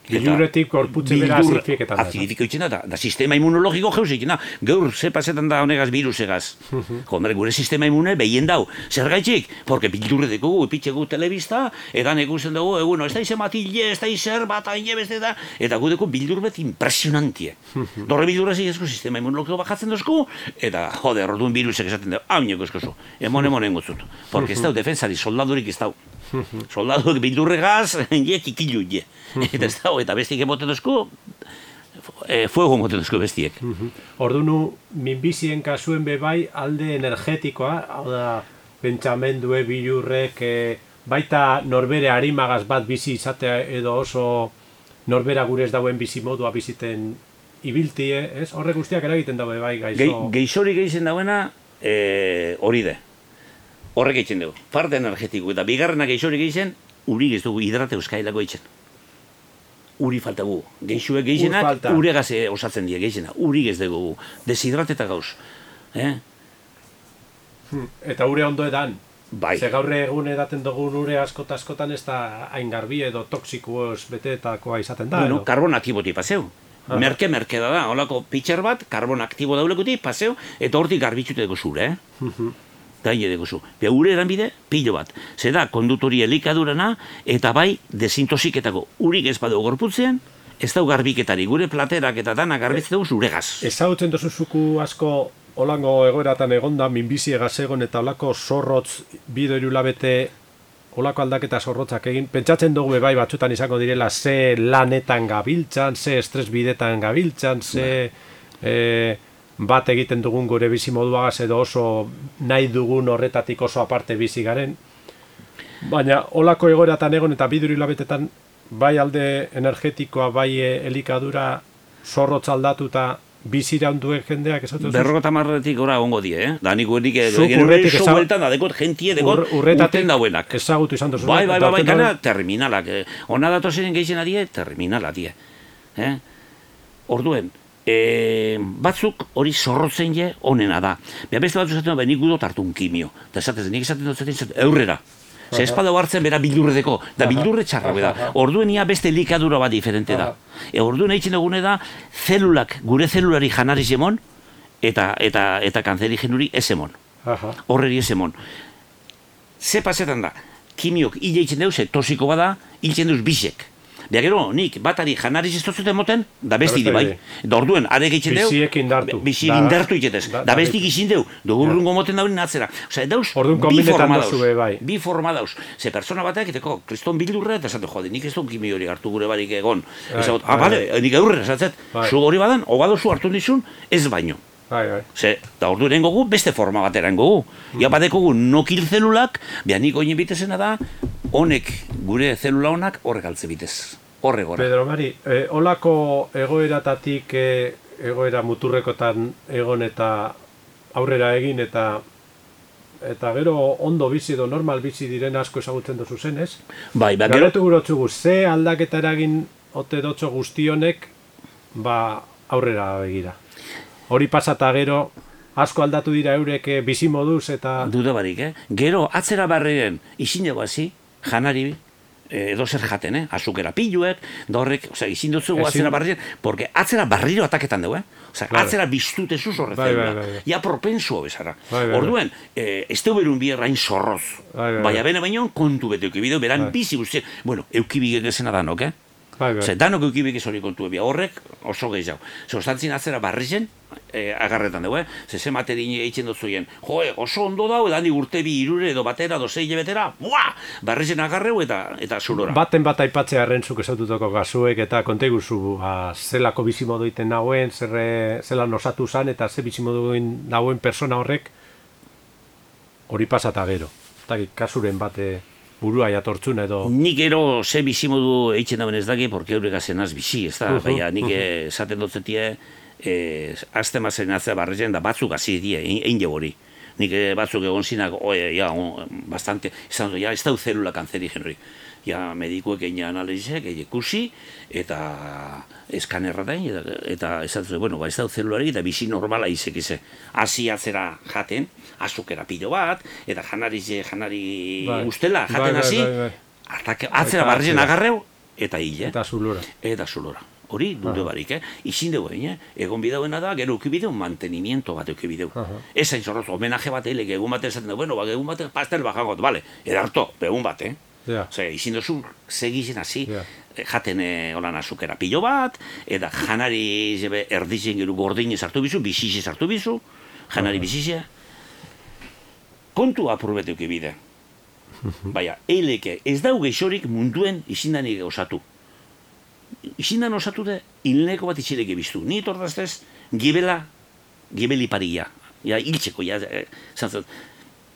Giluretik korputze bera azifiketan da. Azifiko itxena da, da sistema immunologiko jeuz ikena. Gaur, ze pasetan da honegaz virusegaz. Jomere, gure sistema immune behien dau. Zer gaitxik? Porque bildurre dugu, epitxegu telebista, edan ekusten dugu, egun, ez da ize matille, ez da izer bat, aine beste da, eta gu dugu bildur bet impresionantie. Dorre bildurre zigezko sistema immunologiko bajatzen duzku, eta jode, orduen virusek esaten dugu, hau nioko eskozu, emon emon engotzut. Porque ez dau defensari, soldadurik ez dau. Soldaduak bildurregaz, je, tikilu, je. Eta ez dago, eta bestik emoten duzku, e, fuego emoten duzku bestiek. Ordunu, minbizien kasuen bebai alde energetikoa, hau da, pentsamendue bilurrek, e, baita norbere harimagaz bat bizi izatea edo oso norbera gure ez dauen bizi modua biziten ibiltie, ez? Horrek guztiak eragiten daue bai gaizo. Ge, geizori geizen dauena e, hori de. Horrek egiten dugu. Parte energetiko eta bigarrenak geixori geizen, uri ez dugu hidrate euskailako eitzen uri falta gu. Geixuek geixenak, ure gaze osatzen die geixena. Uri ez dugu, deshidrateta gauz. Eh? Hmm, eta ure ondo edan. Bai. Ze gaur egun edaten dugu ure askota askotan ez da hain garbi edo toksiko beteetakoa izaten da. Bueno, karbon aktiboti paseu. Merke, merke da da, holako pitxer bat, karbon aktibo daulekuti, paseu, eta hortik garbitzute dugu zure, eh? Mhm gaine deguzu. Be ure eran bide, pilo bat. Zer da, kondutori elikadurana, eta bai, desintosiketako urik ez badu gorputzean, ez dau garbiketari, gure platerak eta dana garbitzen dugu zuregaz. Ez hau tzen dozuzuku asko holango egoeratan egonda, minbizi egaz egon eta holako zorrotz bido irulabete olako aldaketa zorrotzak egin, pentsatzen dugu bai batzutan izango direla ze lanetan gabiltzan, ze estres bidetan gabiltzan, ze... Ba. Eh, bat egiten dugun gure bizi moduagaz edo oso nahi dugun horretatik oso aparte bizi garen. Baina olako egoeratan egon eta biduri labetetan bai alde energetikoa, bai elikadura zorrotz aldatu eta bizira onduen jendeak esatu Berrogota marretik gora ongo die, eh? Da nik guenik urretik bueltan da dekot gentie dekot urten dauenak. Ezagutu izan duzu. Bai, bai, bai, bai, gana terminalak. Eh? Ona datozen geixen adie, terminala die. Eh? Orduen, e, batzuk hori zorrotzen je onena da. Bea beste batzu zaten, ba, nik gudot hartu un kimio. Da esatez, nik esaten dut zaten, eurrera. Ze espada hartzen bera bildurredeko, da bildurre txarra da. Orduen ia beste likadura bat diferente da. E orduen eitzen dugune da, zelulak, gure zelulari janari zemon, eta, eta, eta kanzeri genuri ez emon. Horreri ez emon. Ze pasetan da, kimiok hile eitzen deuz, tosiko bada, hiltzen deuz bisek. Da gero, nik batari janariz ez dut moten, da besti di bai. Da orduen, are gehitzen deu, bisiek indartu. Bisiek indartu iketez. Da, da besti gizin deu, dugurrungo moten dauen natzera. Osa, dauz, bi forma dauz. Bai. Bi forma dauz. Ze persona batek, eteko, kriston bildurre, eta esate, jode, nik ez dut kimi hori hartu gure barik egon. Bai, ah, bai, bale, bai. nik eurre, esatzet, bai. zu hori badan, hogado zu hartu dizun, ez baino. Bai, bai. Ze, da ordu gu, beste forma bat erango gu. Mm. Ia badekogu nokil zelulak, behar nik oin bitezena da, honek, gure zelula honak, horrek altze bitez horre gora. Pedro Mari, e, olako egoeratatik e, egoera muturrekotan egon eta aurrera egin eta eta gero ondo bizi edo normal bizi diren asko ezagutzen duzu zen? Bai, ba, gero... gurotzu ze aldaketa eragin ote dotxo guztionek, ba, aurrera begira. Hori pasata gero, asko aldatu dira eurek eh, bizi moduz eta... Duda barik, eh? Gero, atzera barriren, izin dugu hasi, janari, Eh, edo zer jaten, eh? azukera piluek, da horrek, oza, izin dut zugu atzera barrien, porque atzera barriro ataketan dugu, eh? Oza, claro. atzera biztute zuz horre bai, bai, bai, bai. Ja propensuo bezara. Bai, bai, Orduen, eh, ez teu berun bierrain zorroz. Bai, bai, Baina bene baino, kontu bete eukibideo, beran bai. bizi guztien. Bueno, eukibigek ezena danok, eh? Bai, bai. danok eukibik ez hori kontu ebia, horrek oso gehiago. Zer, ostantzin atzera barri zen, e, agarretan dugu, eh? Zer, ze materin eitzen dut zuen, jo, oso ondo dau, edan urte bi irure edo batera, edo zei betera, buah! Barri zen agarreu eta eta zulora. Baten bat aipatzea arrentzuk esatutako gazuek eta konte guzu, ba, zelako bizimodu iten nagoen, zer, zelan osatu zan, eta ze bizimodu nagoen persona horrek, hori pasata gero. Eta kasuren bate burua jatortzun edo... Nik ero ze bizi modu eitzen dauen ez daki, porque eurek azen az bizi, ez da? Uh Baina nik uh esaten dutzetie, eh, azte mazen atzea barrezen da batzuk hasi die, egin hori. Nik eh, batzuk egon zinak, oe, ja, bastante, izan ja, ez da zelula kanzeri genori ja medikuek egin analizek, egin ikusi, eta eskanerra da, eta, eta esatzen, bueno, ba, ez da zelulari, eta bizi normala izek ize. Asi atzera jaten, azukera pilo bat, eta janari, janari bai. ustela, bai, jaten bai, hasi, bai, bai, atzera barrien agarreu, eta hile. Eta zulora. Eta zulora. Hori, dute barik, eh? Izin dugu, eh? Egon bidauena da, gero ukibideu, mantenimiento bat ukibideu. Uh -huh. Ez hain zorroz, homenaje bat, egun bat esaten dugu, bueno, ba, egun bat, pastel bajangot, bale, edarto, egun bat, eh? Yeah. Ose, izin duzu, segizen hasi, jaten e, olan azukera pilo bat, eta janari zebe, erdizen gero gordin hartu bizu, bizize hartu bizu, janari uh -huh. kontu apurbete bide. Baina, eileke, ez dau geixorik munduen izindanik osatu. Izindan osatu de, hilneko bat itxileke biztu. Ni tordaztez, gibela, gibeli paria. Ja, hiltzeko, ja, e,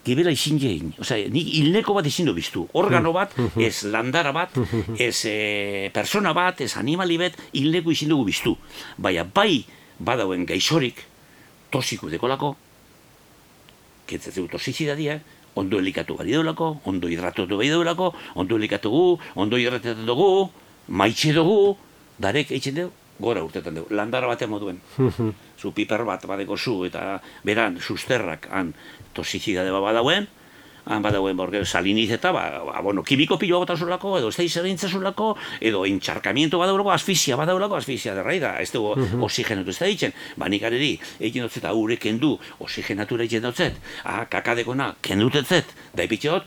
gebela izin jein. Osa, nik hilneko bat izin du biztu. Organo bat, ez landara bat, ez e, persona bat, ez animali bat, hilneko izin dugu biztu. Baina bai badauen gaixorik, tosiku dekolako, ketzetzeu tosizidadia, ondo helikatu bari deulako, ondo hidratotu bari deulako, ondo helikatu gu, ondo hidratetan dugu, maitxe dugu, darek eitzen dugu, gora urtetan dugu, landara batean moduen. zu piper bat badeko zu, eta beran, susterrak, han, tosizidade bat badauen, han badauen borge saliniz eta, ba, ba, bueno, kimiko pilo zulako, edo ez da edo entxarkamiento badaurako, asfizia badaurako, asfizia derrai da, ez dugu uh oxigenatu ez da ditzen, ba, nik areri, egin dutzet, aurre kendu, oxigenatura egin dutzet, ah, kakadekona, kendutetzet, da ipitxot,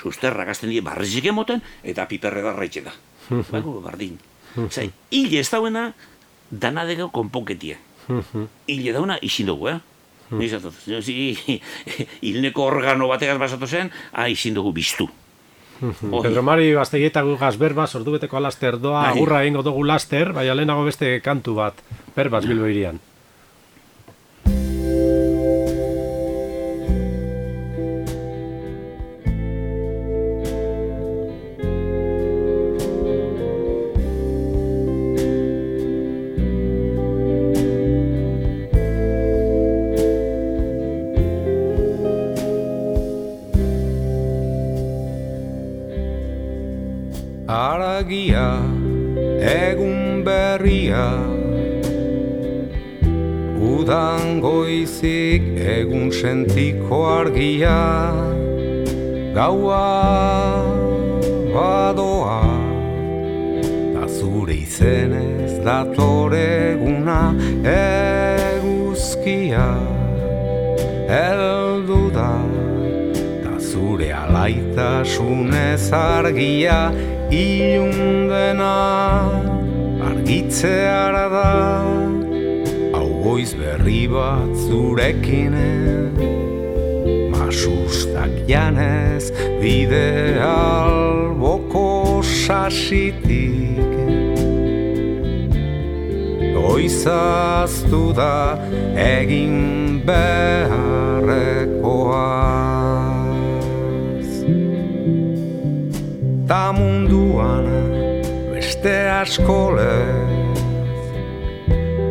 susterrak azten dira barrizik emoten, eta piperre darra da. Bago, bardin. Zai, hile ez dauena, danadeko konponketie. Hile dauna, izin dugu, eh? Hmm. Hilneko organo bategaz basatu zen, ah, izin dugu biztu. Hmm. Pedro Mari, baztegieta gu gazberba, sortu beteko alaster doa, bai. agurra egingo dugu laster, bai alenago beste kantu bat, berbaz bilbo irian. Argia Gaua badoa Da zure izenez datore eguna eguzkia. Eldu da Da zure alaitasunez argia ilundena argitzeara da. Hau goiz berri bat zurekin masustak janez bide alboko sasitik Goizaztu da egin beharrekoaz. Ta munduan beste askolez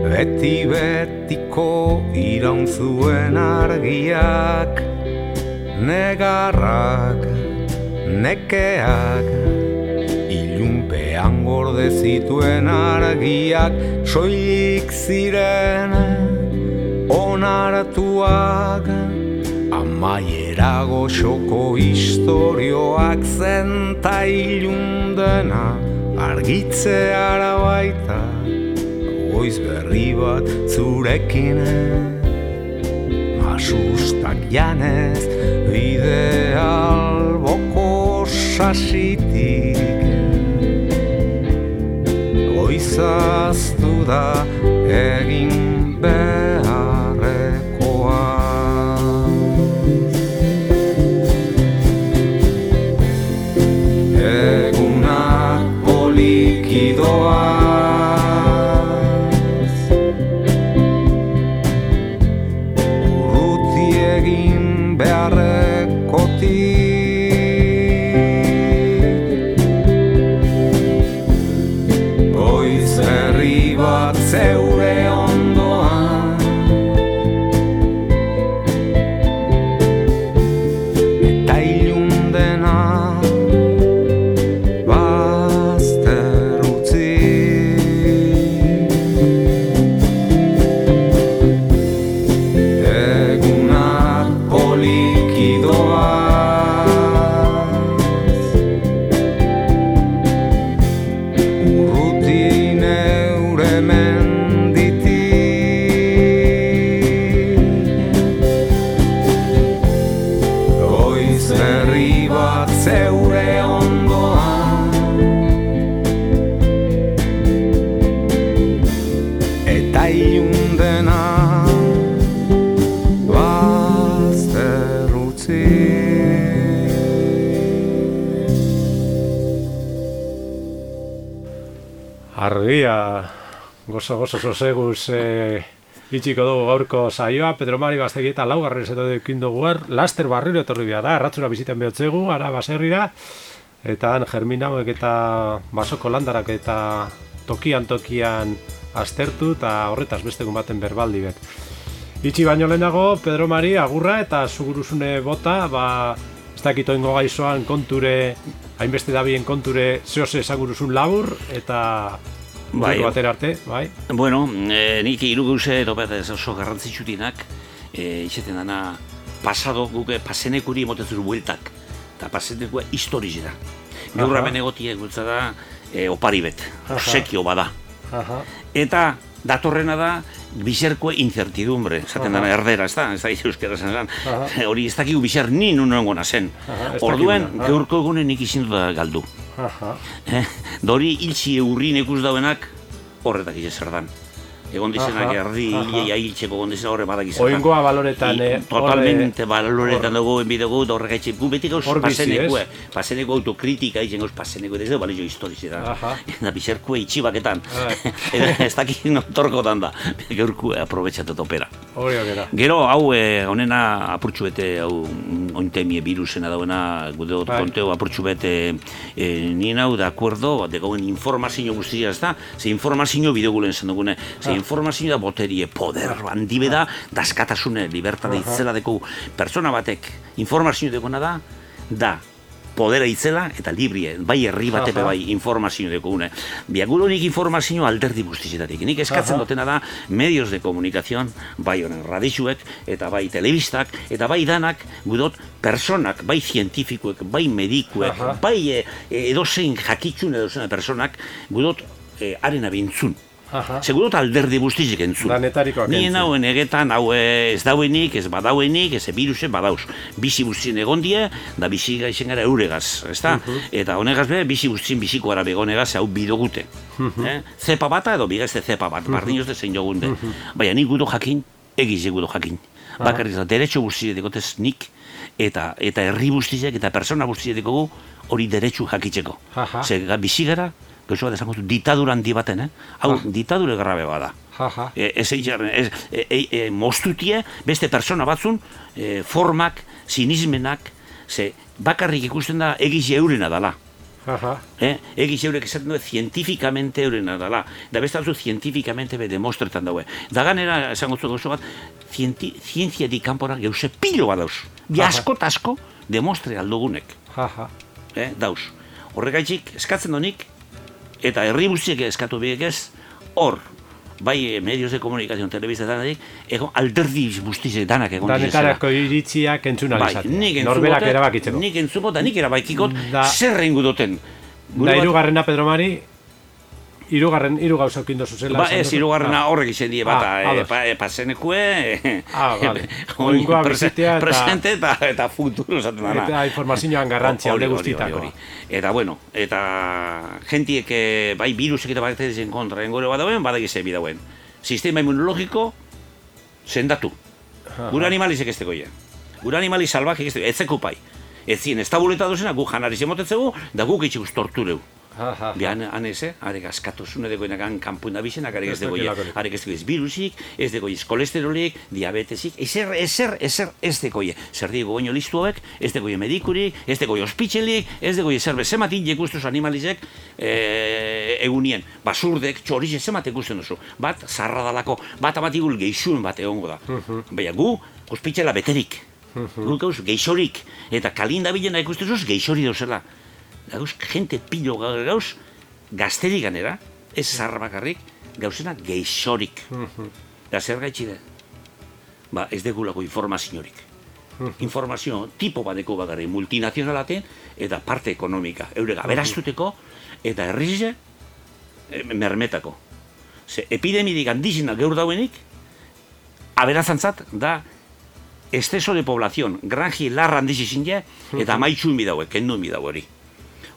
Beti betiko iraun zuen argiak Negarrak, nekeak Ilunpean gorde zituen argiak Soilik ziren onartuak. Amaiera goxoko historioak zenta ilundena argitzeara baita Goiz berri bat zurekin. Masustak janez bide alboko sasitik Goizaztu da egin gozo gozo soseguz e, itxiko dugu gaurko saioa, Pedro Mari Bastegi eta laugarren zeto dukin dugu er, laster barriro etorri behar da, erratzura biziten behotzegu, ara baserrira, eta han germinauek eta basoko landarak eta tokian tokian aztertu eta horretaz beste baten berbaldi bet. Itxi baino lehenago, Pedro Mari, agurra eta zuguruzune bota, ba, ez dakito ingo gaizoan konture, hainbeste dabien konture zehose esaguruzun labur, eta Bai. batera arte, bai. Bueno, e, nik hiru gauze topet ez oso garrantzitsutinak, e, izeten dana pasado guke pasenekuri motetzuru bueltak, eta pasenekua historiz da. Gaur hemen egotie gultza da e, opari bet, Aha. sekio bada. Aha. Eta datorrena da bizerko incertidumbre, esaten dana erdera, ez da, ez da euskera zen. Hori ez dakigu bizer ni nunengo zen. Ez Orduen, gaurko egunen nik izin da galdu. Aha. Eh, Dori hiltzi eurrin ikus dauenak horretak ije zer dan. Egon dizenak erdi aha. hilea hiltzeko egon dizena horre badak izan. Oingoa baloretan, eh, Totalmente baloretan dugu, enbi dugu, da horrek etxe, gu beti gauz Hor bizi, pasenekue, paseneko autokritika izen gauz paseneko, ez da balio historizi da. Aha. Da bizerkue itxibaketan. Eta ez dakik notorkotan da, gaurkue aprobetxatu topera. Hori okera. Gero, hau, eh, honena apurtxu bete, hau, ointemie virusena dauena, gude Bai. konteo apurtxu bete, eh, nien hau, de acuerdo, de gauen informazio guztia, ez da? Ze informazio bidegulen zen dugune, ze Informazio da boterie, poder, handibe da, daskatasune, libertade Aha. itzela deku, pertsona batek informazio dekona da, da, podera itzela eta librie, bai herri batepe bai informazio deko une. Biaguro nik informazio alderdi guztizetatik. Nik eskatzen dutena da medios de komunikazion, bai honen radixuek, eta bai telebistak, eta bai danak, gudot, personak, bai zientifikuek, bai medikuek, bai e, edozein jakitzun edozein personak, gudot, e, arena bintzun. Segurot alderdi guztizik entzun. Danetarikoak entzun. Nien hauen egetan, hau ez dauenik, ez badauenik, ez viruse badauz. Bizi guztien egon die, da bizi gaizen gara euregaz, ez da? Eta honegaz be, bizi guztien biziko gara begonegaz, hau bidogute. eh? Zepa bata edo bigazte zepa bat, bardin jozte zein jogunde. Baina nik gudo jakin, egiz gudo jakin. Bakarriz da, derecho dikotez nik, eta eta herri guztiek, eta persona guztiek hori derecho jakitzeko. Zer, bizi gara, gauza bat esango ditadura handi baten, eh? Hau, ah. ditadure grabe bada. Ha, e, ez ez, e, e, e, mostutie, beste persona batzun, e, formak, sinismenak, ze, bakarrik ikusten da egiz eurena dala. Aha. Eh? Egiz eurek esaten du, zientifikamente eurena dala. Da beste alzu, zientifikamente be demostretan daue. Da ganera, esango zu gauza bat, zienti, zientzia di kanpora geuse pilo bat dauz. Bi asko asko demostre aldogunek. Aha. Eh? Dauz. Horregaitzik, eskatzen donik, eta herri guztiek eskatu biek ez, hor, bai medios de comunicación, telebista danadik, ego alderdi guztiek danak egon Danetarako iritziak entzuna bai, nik norberak erabakitzeko. Nik entzuko eta nik erabakikot zer rengu duten. Da irugarrena Pedro Mari, Irugarren, iru gauza okindu zuzela. Ba, ez, irugarrena ah. horrek izan die, bata, ah, e, pa, e, pasenekue, ah, vale. Oinkoa bizitea, eta... Presente eta, eta futuro, zaten dana. Eta informazioan garrantzia, alde guztitako. Eta, bueno, eta gentiek, eh, bai, virusek eta bat ezen kontra, engore bat dauen, badak izan bidauen. Sistema immunologiko, sendatu. Gure animalizek ez tegoia. Gure animali salvajek ez tegoia, etzeko pai. Ez zien, ez tabuleta duzena, gu janari zemotetzegu, da guk itxikuz tortureu. Bian, han ez, eh? Arek askatu zune dego enagan kanpun da bizen, arek ez dego arek ez dego ez virusik, ez dego ez kolesterolik, diabetesik, ezer, ezer, ezer, ez dego zer digo goño listu hauek, ez dego medikurik, ez dego ospitzelik, ez dego zer bezematik jekustuz animalizek e, egunien, basurdek, txorize zematek ikusten duzu, bat, zarra dalako, bat amatigul geixun bat egongo da. Baina gu, ospitzela beterik, Gu gauz, geixorik, eta kalinda bilena ikustezuz, geixori dauzela gauz, gente pilo gauz, gazterik ganera, ez zarra bakarrik, gauzena geixorik. da zer gaitxi da? Ba, ez degulako informaziorik. Informazio tipo badeko bagarri, multinazionalaten eta parte ekonomika. Eure gaberaztuteko eta herrize e, mermetako. Ze, epidemidik handizina geur dauenik, aberazantzat da esteso de poblazion, granji larra handizizin eta maitxun bidaue, kendu bidaue hori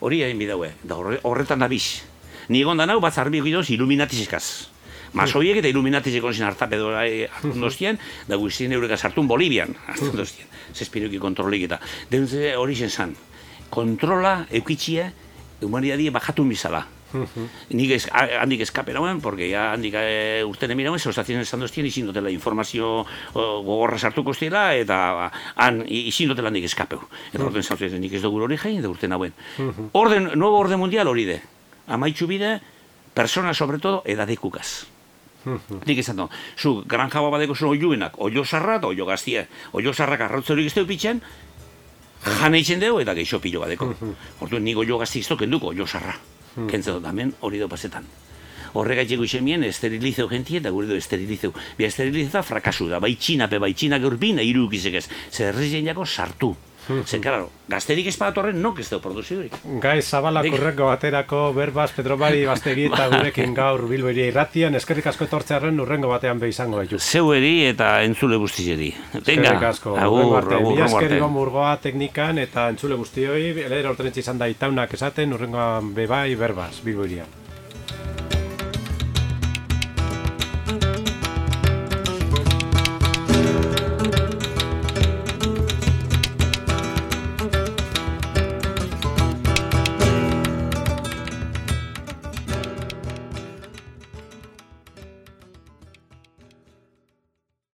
hori egin bidaue, da horretan da biz. Ni egon da nau, bat zarbi egidoz, iluminatizikaz. Masoiek eta iluminatizikon zin hartape hartun doztien, da guizien eureka sartun Bolivian, hartun doztien. Zespiroki kontrolik eta. Denze hori zen zan. Kontrola, eukitxia, humanidadie bajatu bizala. Nik ez, handik eskapen hauen, porque ya handik e, urten emirauen, zeustazien esan doztien, izin dutela informazio gogorra sartuko zela, eta han izin dutela handik eskapeu. Eta orden zautzen, nik ez dugu hori jain, da urten hauen. Orden, nuevo orden mundial hori de. Amaitxu bide, persona sobre todo, edadekukaz. Nik esan du, zu granja badeko zu oiuenak, oio sarrat, oio gaztia, oio sarrak arrautze hori pitzen, jane itzen dugu eta geixo pilo badeko. Orduan, nik oio gazti izto kenduko, oio sarra hmm. kentzen dut, hemen hori do pasetan. Horregatik guixen mien, esterilizeu gentie, eta gure do esterilizeu. Bia esterilizeu da frakasu da, bai txina, pe bai txina gaur bina, irukizek ez. Zer jako sartu. Zer, claro, gazterik ez horren, nok ez dugu produziorik. Gai, zabala kurreko baterako, berbaz, petrobari, baztegi eta gurekin gaur bilberi irratian, eskerrik asko etortzearen urrengo batean be izango gaitu. Zeueri eta entzule guztizeri. Eskerrik asko, urrengo arte. Mila eskerrik murgoa teknikan eta entzule guztioi, lehera orten izan da itaunak esaten, urrengoan bebai, berbaz, bilberian.